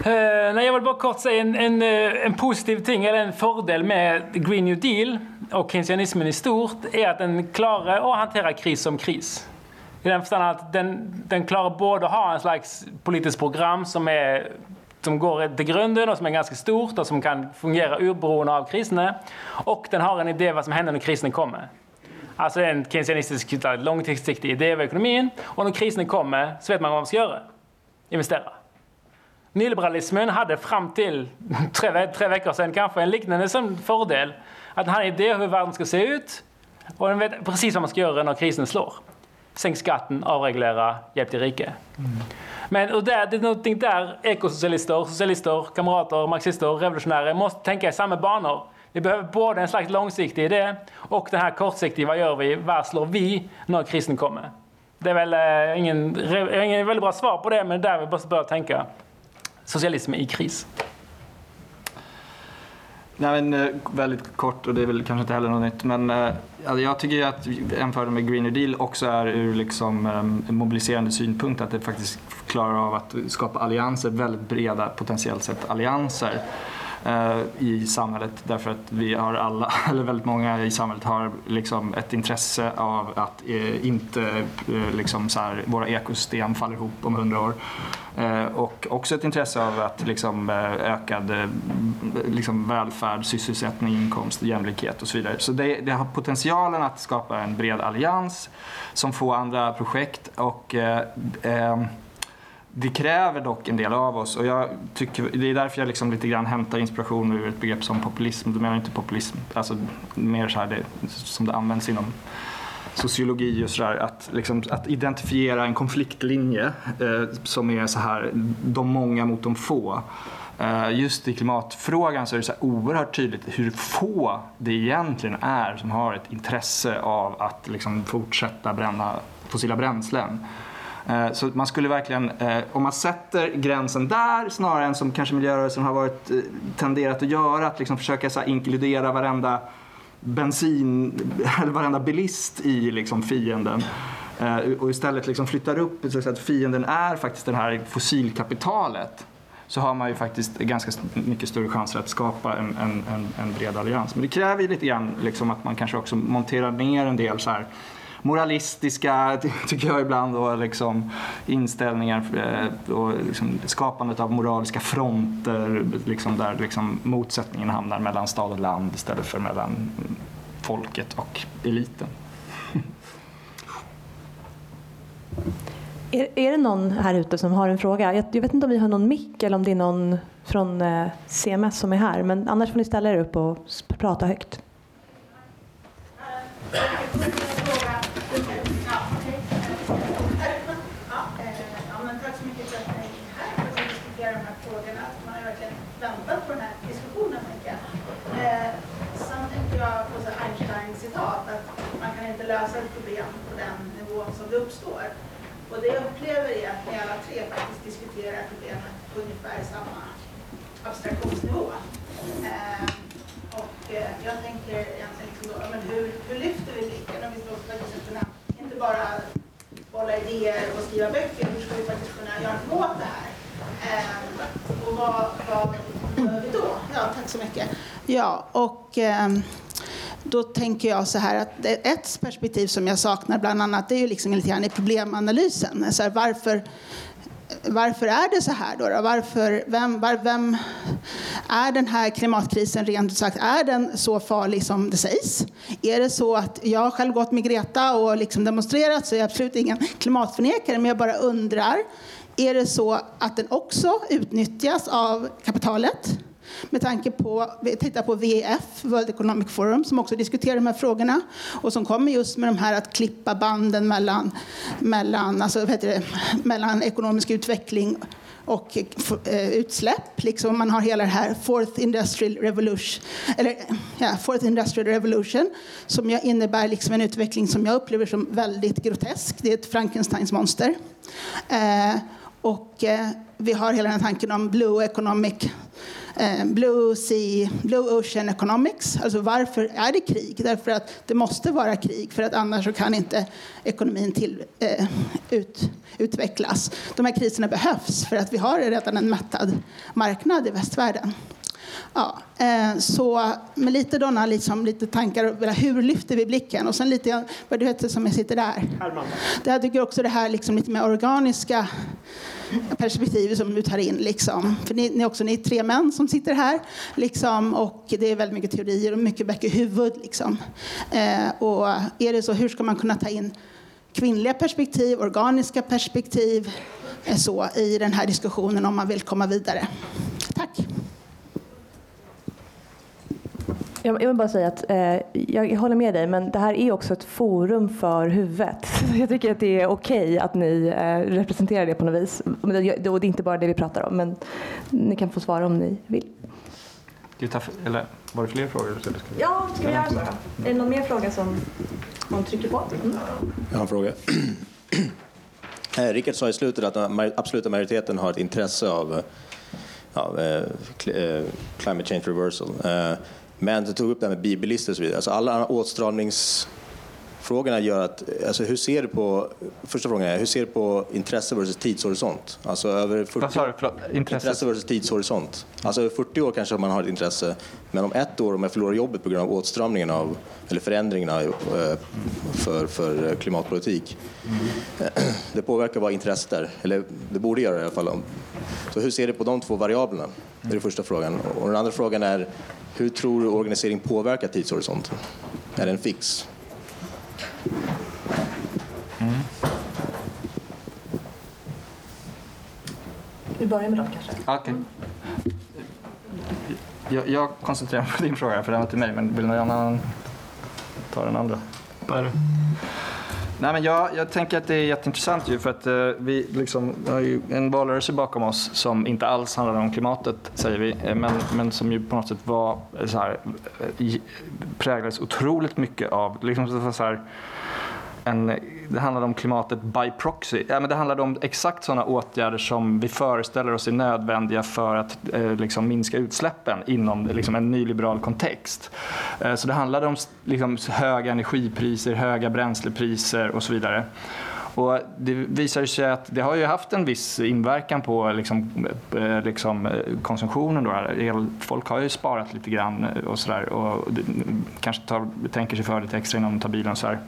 Uh, nej, jag vill bara kort säga en, en, eh, en, positiv ting, eller en fördel med Green New Deal och keynesianismen i stort är att den klarar att hantera kris som kris. I den att den, den klarar både att ha en slags politiskt program som, är, som går till grunden och som är ganska stort och som kan fungera oberoende av kriserna. Och den har en idé vad som händer när krisen kommer. Alltså en keynesianistisk långsiktig idé av ekonomin och när krisen kommer så vet man vad man ska göra. Investera. Nyliberalismen hade fram till tre, tre veckor sedan kanske en liknande som fördel. Att den hade en idé hur världen ska se ut och den vet precis vad man ska göra när krisen slår. Sänk skatten, avreglera, hjälp till rike. Mm. Men och där, det är någonting där ekosocialister, socialister, kamrater, marxister, revolutionärer måste tänka i samma banor. Vi behöver både en slags långsiktig idé och den här kortsiktiga, vad gör vi, vad slår vi när krisen kommer? Det är väl eh, ingen, ingen väldigt bra svar på det, men det är där vi måste börja tänka socialism i kris? Nej, men, eh, väldigt kort, och det är väl kanske inte heller något nytt, men eh, alltså, jag tycker att jämförelsen med Green New Deal också är ur liksom, en mobiliserande synpunkt att det faktiskt klarar av att skapa allianser, väldigt breda potentiellt sett allianser Eh, i samhället därför att vi har alla, eller väldigt många i samhället har liksom ett intresse av att eh, inte eh, liksom så här, våra ekosystem faller ihop om hundra år. Eh, och också ett intresse av att liksom, eh, ökad liksom, välfärd, sysselsättning, inkomst, jämlikhet och så vidare. Så det, det har potentialen att skapa en bred allians som få andra projekt och eh, det kräver dock en del av oss och jag tycker, det är därför jag liksom lite grann hämtar inspiration ur ett begrepp som populism. Då menar jag inte populism, alltså mer så här det, som det används inom sociologi och sådär. Att, liksom, att identifiera en konfliktlinje eh, som är så här, de många mot de få. eh, just i klimatfrågan så är det så oerhört tydligt hur få det egentligen är som har ett intresse av att liksom fortsätta bränna fossila bränslen. Eh, så man skulle verkligen, eh, om man sätter gränsen där snarare än som kanske miljörörelsen har varit, eh, tenderat att göra, att liksom försöka så inkludera varenda bensin, eller varenda bilist i liksom fienden. Och istället liksom flyttar upp så att fienden är faktiskt det här fossilkapitalet så har man ju faktiskt ganska mycket större chanser att skapa en, en, en, en bred allians. Men det kräver ju lite grann liksom att man kanske också monterar ner en del så här moralistiska, tycker jag ibland, och liksom inställningar eh, och liksom skapandet av moraliska fronter liksom där liksom motsättningen hamnar mellan stad och land istället för mellan folket och eliten. Är, är det någon här ute som har en fråga? Jag, jag vet inte om vi har någon mick eller om det är någon från eh, CMS som är här, men annars får ni ställa er upp och prata högt. lösa ett problem på den nivån som det uppstår. Och det jag upplever är att ni alla tre faktiskt diskuterar problemet på ungefär samma abstraktionsnivå. Eh, och eh, jag tänker egentligen liksom då, men hur, hur lyfter vi blicken? Om vi faktiskt liksom kunna inte bara bolla idéer och skriva böcker, hur ska vi faktiskt kunna göra något åt det här? Eh, och vad, vad gör vi då? Ja, tack så mycket. Ja, och ehm, då tänker jag så här att ett perspektiv som jag saknar bland annat det är ju liksom lite grann i problemanalysen. Så här, varför, varför är det så här då? Varför, vem, var, vem är den här klimatkrisen rent ut sagt, är den så farlig som det sägs? Är det så att jag har själv gått med Greta och liksom demonstrerat så jag är absolut ingen klimatförnekare men jag bara undrar, är det så att den också utnyttjas av kapitalet? Med tanke på, vi tittar på WEF, World Economic Forum, som också diskuterar de här frågorna och som kommer just med de här att klippa banden mellan, mellan, alltså, det, mellan ekonomisk utveckling och eh, utsläpp. Liksom man har hela det här Fourth Industrial Revolution, eller, ja, Fourth Industrial Revolution som innebär liksom en utveckling som jag upplever som väldigt grotesk. Det är ett Frankensteins monster. Eh, och eh, vi har hela den här tanken om Blue Economic Blue Sea, Blue Ocean Economics. Alltså varför är det krig? Därför att det måste vara krig, för att annars kan inte ekonomin till, eh, ut, utvecklas. De här kriserna behövs för att vi har redan en mättad marknad i västvärlden. Ja, eh, så med lite, donna, liksom, lite tankar, hur lyfter vi blicken? Och sen lite vad du heter som jag sitter där. Herman. Jag tycker också det här liksom, lite mer organiska perspektivet som du tar in. Liksom. För ni, ni, också, ni är tre män som sitter här liksom, och det är väldigt mycket teorier och mycket böcker i huvud. Liksom. Eh, och är det så, hur ska man kunna ta in kvinnliga perspektiv, organiska perspektiv eh, så, i den här diskussionen om man vill komma vidare? Tack. Jag vill bara säga att eh, jag håller med dig, men det här är också ett forum för huvudet. Jag tycker att det är okej okay att ni eh, representerar det på något vis. Och det är inte bara det vi pratar om, men ni kan få svara om ni vill. Eller var det fler frågor? Ja, ska vi göra så? Är det någon mer fråga som man trycker på? Mm. Jag har en fråga. Eh, Rickard sa i slutet att den absoluta majoriteten har ett intresse av ja, climate change reversal. Men du tog upp det här med bibilister och så vidare. Alltså alla åtstramningsfrågorna gör att, alltså hur ser du på, första frågan är, hur ser du på intresse versus tidshorisont? Alltså över 40, Vad sa du? Intresse. intresse versus tidshorisont. Alltså över 40 år kanske man har ett intresse, men om ett år om jag förlorar jobbet på grund av åtstramningen av, eller förändringarna eh, för, för klimatpolitik. Mm. Det påverkar vad intresset är, eller det borde göra det i alla fall. Så hur ser du på de två variablerna? Det är den första frågan. Och den andra frågan är, hur tror du organisering påverkar tidshorisonten? Är den fix? Mm. Vi börjar med dem kanske. Okay. Jag, jag koncentrerar mig på din fråga, för den var till mig, men vill någon annan ta den andra? Nej, men jag, jag tänker att det är jätteintressant ju för att eh, vi liksom, har ju en valrörelse bakom oss som inte alls handlade om klimatet säger vi, eh, men, men som ju på något sätt var eh, så här, eh, i- präglades otroligt mycket av, liksom så här, en, det handlade om klimatet by proxy. Ja, men det handlade om exakt sådana åtgärder som vi föreställer oss är nödvändiga för att eh, liksom minska utsläppen inom liksom, en nyliberal kontext. Eh, så det handlade om liksom, höga energipriser, höga bränslepriser och så vidare. Och det visar sig att det har ju haft en viss inverkan på liksom, eh, liksom, eh, konsumtionen. Då. Folk har ju sparat lite grann eh, och sådär och kanske tar, tänker sig för lite extra innan de tar bilen och så här.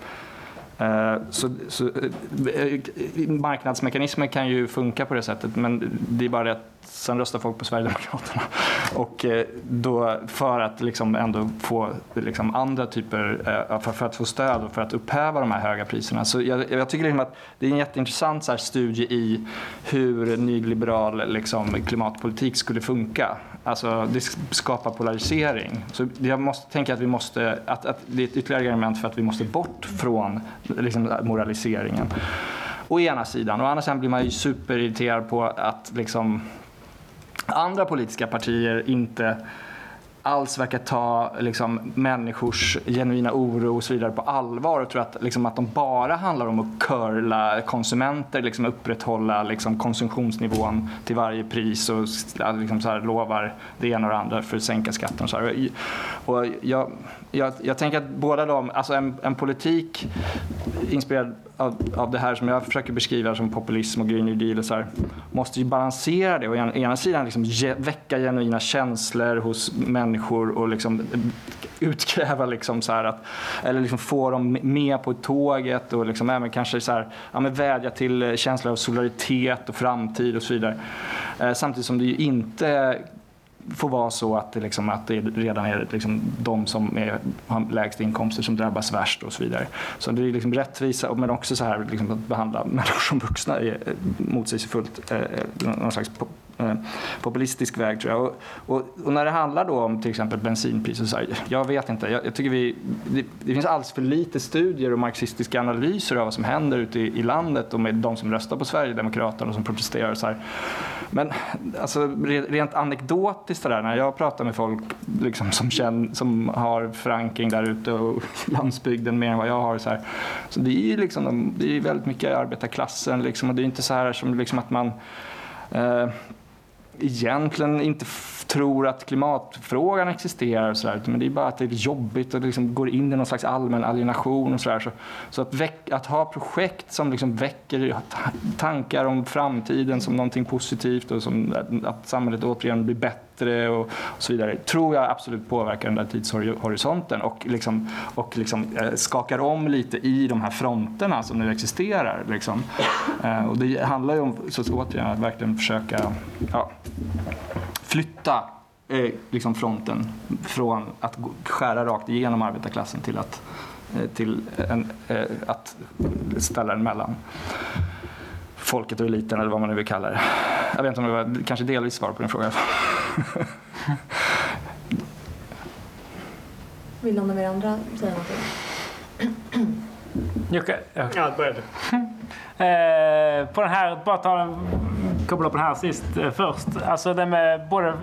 Eh, så, så, eh, marknadsmekanismer kan ju funka på det sättet men det är bara det att sen röstar folk på Sverigedemokraterna. Och eh, då för att liksom ändå få liksom andra typer, för, för att få stöd och för att upphäva de här höga priserna. Så jag, jag tycker liksom att det är en jätteintressant så här studie i hur nyliberal liksom, klimatpolitik skulle funka. Alltså det skapar polarisering. Så jag måste tänka att vi måste, att, att det är ett ytterligare argument för att vi måste bort från liksom, moraliseringen. Å ena sidan. Å andra sidan blir man ju superirriterad på att liksom, andra politiska partier inte alls verkar ta liksom, människors genuina oro och så vidare på allvar och tror att, liksom, att de bara handlar om att curla konsumenter, liksom, upprätthålla liksom, konsumtionsnivån till varje pris och liksom, så här, lovar det ena och det andra för att sänka skatten. Och så här. Och jag, jag, jag tänker att båda de, alltså en, en politik inspirerad av, av det här som jag försöker beskriva som populism och green new deal och så här, måste ju balansera det. Å ena, ena sidan liksom ge, väcka genuina känslor hos människor och liksom utkräva liksom så här att, eller liksom få dem med på tåget och liksom även kanske så här, ja, men vädja till känslor av solidaritet och framtid och så vidare. Eh, samtidigt som det ju inte får vara så att det, liksom, att det redan är liksom de som är, har lägst inkomster som drabbas värst och så vidare. Så det är liksom rättvisa men också så här liksom, att behandla människor som vuxna är motsägelsefullt. Eh, eh, någon slags eh, populistisk väg tror jag. Och, och, och när det handlar då om till exempel bensinpriser, så här, jag vet inte. Jag, jag tycker vi, det, det finns alldeles för lite studier och marxistiska analyser av vad som händer ute i, i landet och med de som röstar på Sverigedemokraterna och som protesterar. Så här. Men alltså, re- rent anekdotiskt där, när jag pratar med folk liksom, som, känner, som har förankring där ute och landsbygden mer än vad jag har. Så, här. så det är ju liksom, det är väldigt mycket arbetarklassen liksom, och det är inte så här som liksom att man eh, egentligen inte tror att klimatfrågan existerar och sådär. men det är bara att det är jobbigt och det liksom går in i någon slags allmän alienation och sådär. Så, så att, väck, att ha projekt som liksom väcker tankar om framtiden som någonting positivt och som att- samhället återigen blir bättre och, och så vidare, tror jag absolut påverkar den där tidshorisonten och, liksom, och liksom, eh, skakar om lite i de här fronterna som nu existerar. Liksom. Eh, och det handlar ju om, så återigen, att verkligen försöka ja, flytta eh, liksom fronten från att skära rakt igenom arbetarklassen till att, eh, till en, eh, att ställa den mellan folket och eliten eller vad man nu vill kalla det. Jag vet inte om det var kanske delvis svar på din fråga. Vill någon av er andra säga någonting? Jag, Ja, började. Eh, Eh, på den här, bara ta den, koppla på den här sist eh, först. Alltså det med både,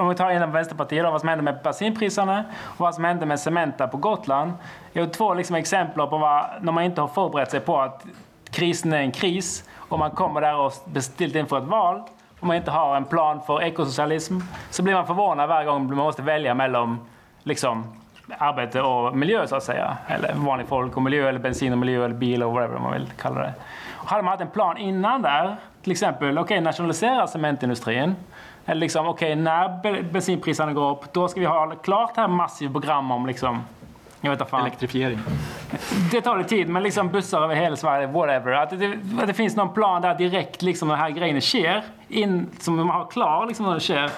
om vi tar inom Vänsterpartiet då, vad som hände med bensinpriserna och vad som hände med Cementa på Gotland. Jag har två liksom exempel på vad, när man inte har förberett sig på att krisen är en kris och man kommer där och beställt inför ett val och man inte har en plan för ekosocialism så blir man förvånad varje gång man måste välja mellan liksom, arbete och miljö så att säga. Eller vanlig folk och miljö eller bensin och miljö eller bil och whatever man vill kalla det. Hade man haft en plan innan där, till exempel okej nationalisera cementindustrin. Eller liksom okej när be- bensinpriserna går upp då ska vi ha klart det här massiva program om liksom jag vet inte fan. Elektrifiering. Det tar lite tid, men liksom bussar över hela Sverige, whatever. Att det, att det finns någon plan där direkt liksom den här grejen sker, in, som man har klar liksom när det sker.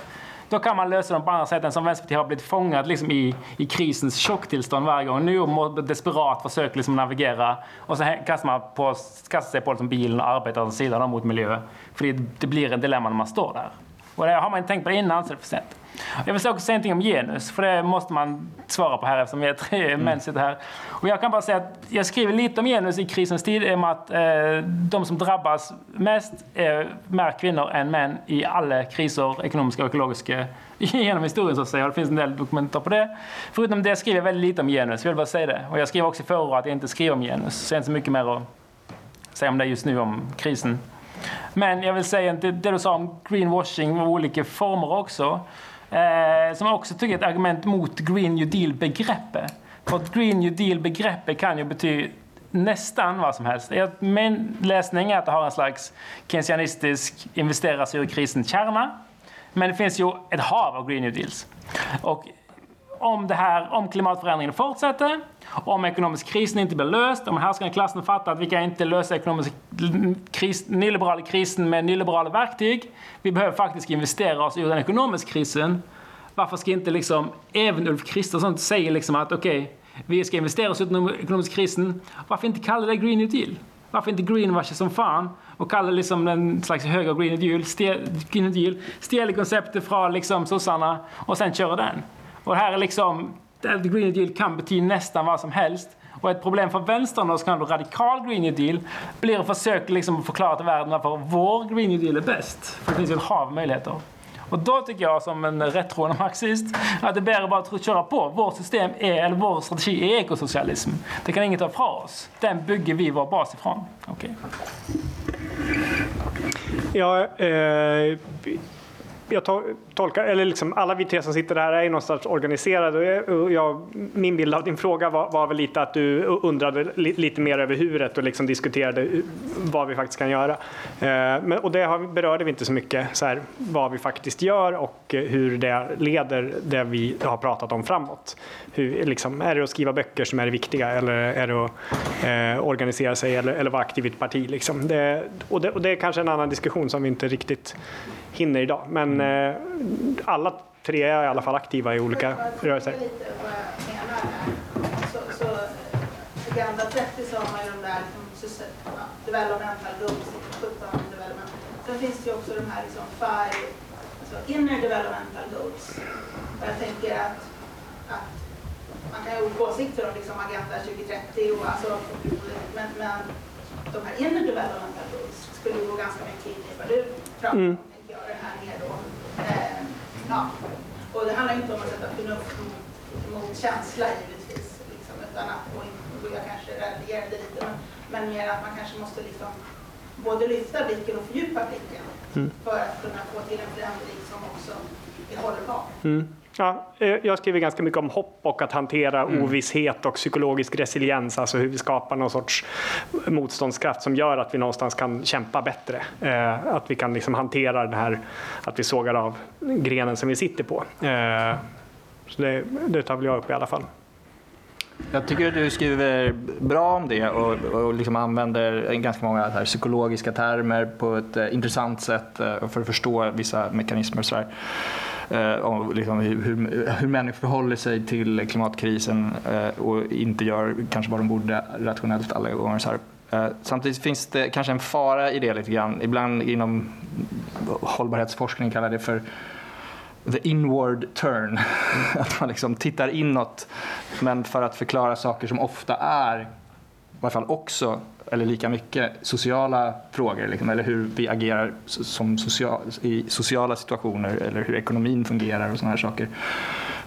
Då kan man lösa dem på andra sätt än som Vänsterpartiet har blivit fångad liksom i, i krisens chocktillstånd varje gång. Nu och desperat försöker liksom navigera och så kastar man på, kastar sig på liksom bilen och arbetar åt sidan mot miljö. För det, det blir en dilemma när man står där. Och det har man inte tänkt på det innan så är det för sent. Jag vill också säga någonting om genus, för det måste man svara på här eftersom vi är tre mm. män sitter här. Och jag kan bara säga att jag skriver lite om genus i krisens tid i och med att eh, de som drabbas mest är mer kvinnor än män i alla kriser, ekonomiska och ekologiska, genom historien så att säga. Det finns en del dokumentar på det. Förutom det skriver jag väldigt lite om genus, jag vill bara säga det. Och jag skriver också i att jag inte skriver om genus, så jag har inte så mycket mer att säga om det just nu, om krisen. Men jag vill säga det, det du sa om greenwashing och olika former också. Eh, som också tycker är ett argument mot Green New Deal-begreppet. För att Green New Deal-begreppet kan ju betyda nästan vad som helst. Min läsning är att det har en slags keynesianistisk investera sig ur krisen kärna. Men det finns ju ett hav av Green New Deals. Och om, det här, om klimatförändringen fortsätter, om ekonomisk krisen inte blir löst, om härskande klassen fattar att vi kan inte lösa ekonomisk kris, nyliberala krisen med nyliberala verktyg. Vi behöver faktiskt investera oss ur den ekonomiska krisen. Varför ska inte liksom, även Ulf Kristersson säga liksom att okej, okay, vi ska investera oss ur den ekonomiska krisen. Varför inte kalla det Green New Deal? Varför inte greenwasha som fan och kalla det liksom en slags höger Green New Deal, Green New Deal, stjäla konceptet från liksom sossarna och sen köra den. Och det här är liksom, Green New Deal kan betyda nästan vad som helst. Och ett problem för vänstern och så kallad radikal Green New Deal blir att försöka liksom förklara till världen varför vår Green New Deal är bäst. För det finns ju ett hav möjligheter. Och då tycker jag som en rättroende marxist att det är bättre bara att köra på. Vårt system är, eller vår strategi är ekosocialism. Det kan ingen ta ifrån oss. Den bygger vi vår bas ifrån. Okay. Ja, eh, jag tolkar, eller liksom alla vi tre som sitter här är någonstans organiserade. Och jag, min bild av din fråga var, var väl lite att du undrade lite mer över huret och liksom diskuterade vad vi faktiskt kan göra. Eh, men, och det har, berörde vi inte så mycket, så här, vad vi faktiskt gör och eh, hur det leder det vi har pratat om framåt. Hur, liksom, är det att skriva böcker som är det viktiga eller är det att eh, organisera sig eller, eller vara aktiv i ett parti? Liksom? Det, och, det, och det är kanske en annan diskussion som vi inte riktigt hinner idag. Men eh, alla tre är i alla fall aktiva i olika rörelser. Lite vad jag menar här. Så, så Agenda 30 så har man ju de där liksom, developmental goals, 17 development. Sen finns det ju också de här liksom, five, alltså inner developmental goals. Jag tänker att, att man kan ha olika åsikter om liksom, Agenda 2030 och alltså, men, men de här inner developmental goals skulle gå ganska mycket in i vad du pratar om. Mm det här ner då. Eh, ja. Och det handlar inte om att sätta förnuft mot, mot känsla givetvis, liksom, utan att, och, jag kanske raljerade lite, men, men mer att man kanske måste liksom både lyfta blicken och fördjupa blicken mm. för att kunna få till en förändring som också är hållbar. Mm. Ja, eh, jag skriver ganska mycket om hopp och att hantera mm. ovisshet och psykologisk resiliens, alltså hur vi skapar någon sorts motståndskraft som gör att vi någonstans kan kämpa bättre. Eh, att vi kan liksom hantera den här, att vi sågar av grenen som vi sitter på. Eh, så det, det tar väl jag upp i alla fall. Jag tycker att du skriver bra om det och, och liksom använder ganska många här psykologiska termer på ett eh, intressant sätt eh, för att förstå vissa mekanismer. Och så eh, Eh, om liksom hur, hur människor förhåller sig till klimatkrisen eh, och inte gör kanske vad de borde rationellt alla gånger. Så här. Eh, samtidigt finns det kanske en fara i det lite grann. Ibland inom hållbarhetsforskning kallar det för the inward turn. Att man liksom tittar inåt men för att förklara saker som ofta är, i varje fall också eller lika mycket sociala frågor, liksom, eller hur vi agerar som social, i sociala situationer eller hur ekonomin fungerar och sådana här saker.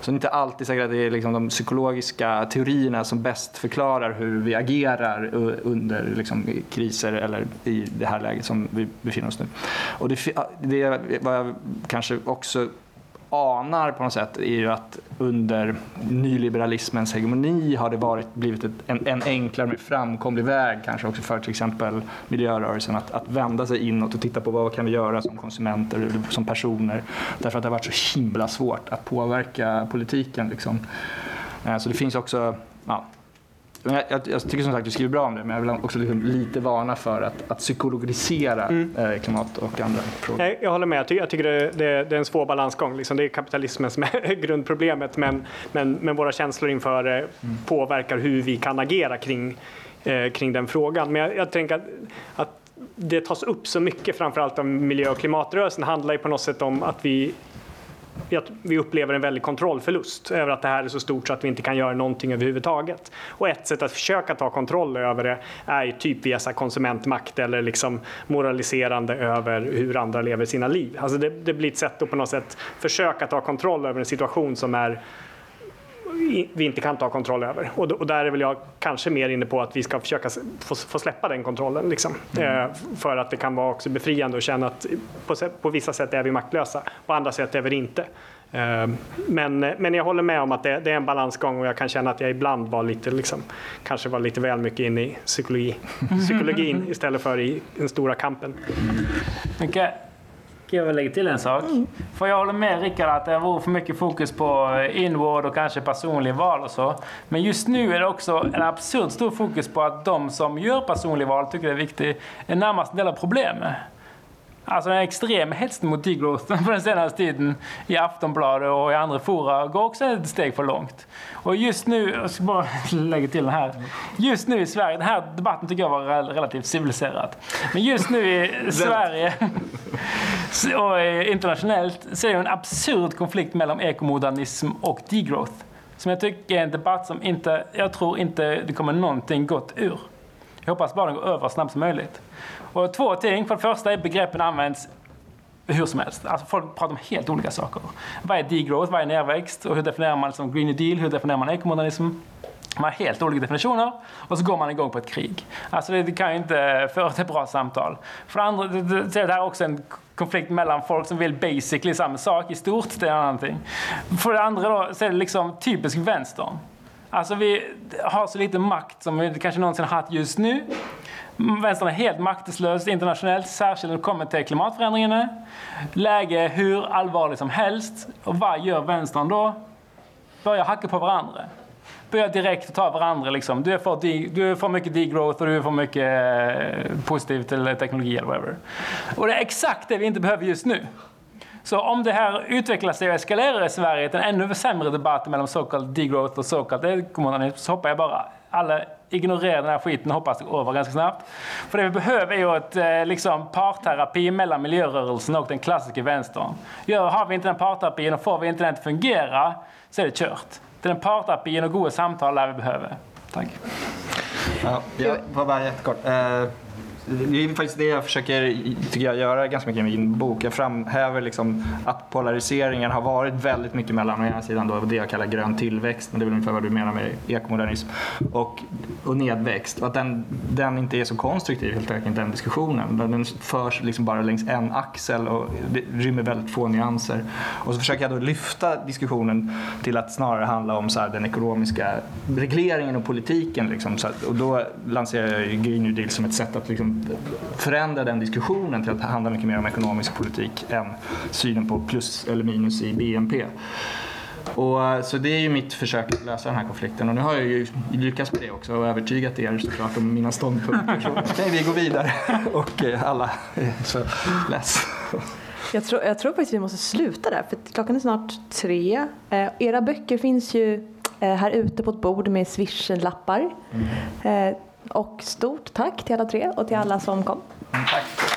Så det är inte alltid säkert att det är liksom de psykologiska teorierna som bäst förklarar hur vi agerar under liksom, kriser eller i det här läget som vi befinner oss nu. Och det, det var jag kanske också anar på något sätt är ju att under nyliberalismens hegemoni har det varit, blivit ett, en, en enklare, framkomlig väg kanske också för till exempel miljörörelsen att, att vända sig inåt och titta på vad kan vi göra som konsumenter eller som personer. Därför att det har varit så himla svårt att påverka politiken. Liksom. Eh, så det finns också ja, jag, jag, jag, tycker som sagt du skriver bra om det, men jag vill också liksom lite varna för att, att psykologisera mm. eh, klimat och andra frågor. Nej, jag håller med. Jag tycker, jag tycker det, det, det, är en svår balansgång. Liksom, det är kapitalismen som är grundproblemet, men, men, men våra känslor inför det mm. påverkar hur vi kan agera kring, eh, kring den frågan. Men jag, jag tänker att, att det tas upp så mycket, framförallt av miljö och klimatrörelsen, handlar ju på något sätt om att vi vi upplever en väldig kontrollförlust över att det här är så stort så att vi inte kan göra någonting överhuvudtaget. Och ett sätt att försöka ta kontroll över det är ju typ via så konsumentmakt eller liksom moraliserande över hur andra lever sina liv. Alltså det, det blir ett sätt att på något sätt försöka ta kontroll över en situation som är vi inte kan ta kontroll över. Och, och, där är väl jag kanske mer inne på att vi ska försöka få, få släppa den kontrollen. Liksom. Mm. Eh, för att det kan vara också befriande att känna att på, på vissa sätt är vi maktlösa, på andra sätt är vi det inte. Eh, men, men jag håller med om att det, det, är en balansgång och jag kan känna att jag ibland var lite, liksom, kanske var lite väl mycket inne i psykologi, psykologin istället för i den stora kampen. Okay. Jag lägga till en sak. Mm. För jag håller med Rickard att det vore för mycket fokus på inward och kanske personliga val och så. Men just nu är det också en absurd stor fokus på att de som gör personliga val tycker det är viktigt, är närmast en del av problemet. Alltså en extrem hets mot degrowth på den senaste tiden i Aftonbladet och i andra fora går också ett steg för långt. Och just nu, jag ska bara lägga till den här. Just nu i Sverige, den här debatten tycker jag var relativt civiliserad. Men just nu i Sverige och eh, internationellt så är det en absurd konflikt mellan ekomodernism och degrowth. Som jag tycker är en debatt som inte, jag tror inte det kommer någonting gott ur. Jag hoppas bara den går över så snabbt som möjligt. Och två ting. För det första är begreppen används hur som helst. Alltså folk pratar om helt olika saker. Vad är degrowth? Vad är närväxt? Och hur definierar man liksom Green New Deal? Hur definierar man ekomodernism? Man har helt olika definitioner och så går man igång på ett krig. Alltså det, det kan ju inte föra till ett bra samtal. För det andra, det, det, det här är också en konflikt mellan folk som vill basically samma sak i stort, det är. För det andra då, så är det liksom typisk vänstern. Alltså vi har så lite makt som vi kanske någonsin har haft just nu. Vänstern är helt maktlös internationellt, särskilt när det kommer till klimatförändringarna. Läge hur allvarligt som helst. Och vad gör vänstern då? Börjar hacka på varandra. Börjar direkt ta varandra. Liksom. Du, är för, du är för mycket degrowth och du är för mycket eh, positiv till eh, teknologi eller whatever. Och det är exakt det vi inte behöver just nu. Så om det här utvecklar sig och eskalerar i Sverige till en ännu sämre debatt mellan så kallad degrowth och så kallad så hoppar jag bara alla ignorerar den här skiten och hoppas det går över ganska snabbt. För det vi behöver är ju ett eh, liksom, parterapi mellan miljörörelsen och den klassiska vänstern. Ja, har vi inte den parterapin och får vi inte den att fungera så är det kört. Det en den parterapin och goda samtal där vi behöver. Tack. Ja, jag var bara jättekort. Eh, det är faktiskt det jag försöker tycker jag, göra ganska mycket i min bok. Jag framhäver liksom att polariseringen har varit väldigt mycket mellan å ena sidan då det jag kallar grön tillväxt, men det är väl ungefär vad du menar med ekomodernism, och, och nedväxt. Och att den, den inte är så konstruktiv helt enkelt, den diskussionen. Den förs liksom bara längs en axel och det rymmer väldigt få nyanser. Och så försöker jag då lyfta diskussionen till att snarare handla om så den ekonomiska regleringen och politiken. Liksom, att, och då lanserar jag Green New Deal som ett sätt att liksom förändra den diskussionen till att handla mycket mer om ekonomisk politik än synen på plus eller minus i BNP. Och, eh, så det är ju mitt försök att lösa den här konflikten och nu har jag ju lyckats med det också och övertygat er såklart om mina ståndpunkter. Så kan vi gå vidare och eh, alla är så less. Jag tror, jag tror faktiskt vi måste sluta där för klockan är snart tre. Eh, era böcker finns ju eh, här ute på ett bord med swish-lappar. Mm. Eh, och stort tack till alla tre och till alla som kom. Mm, tack.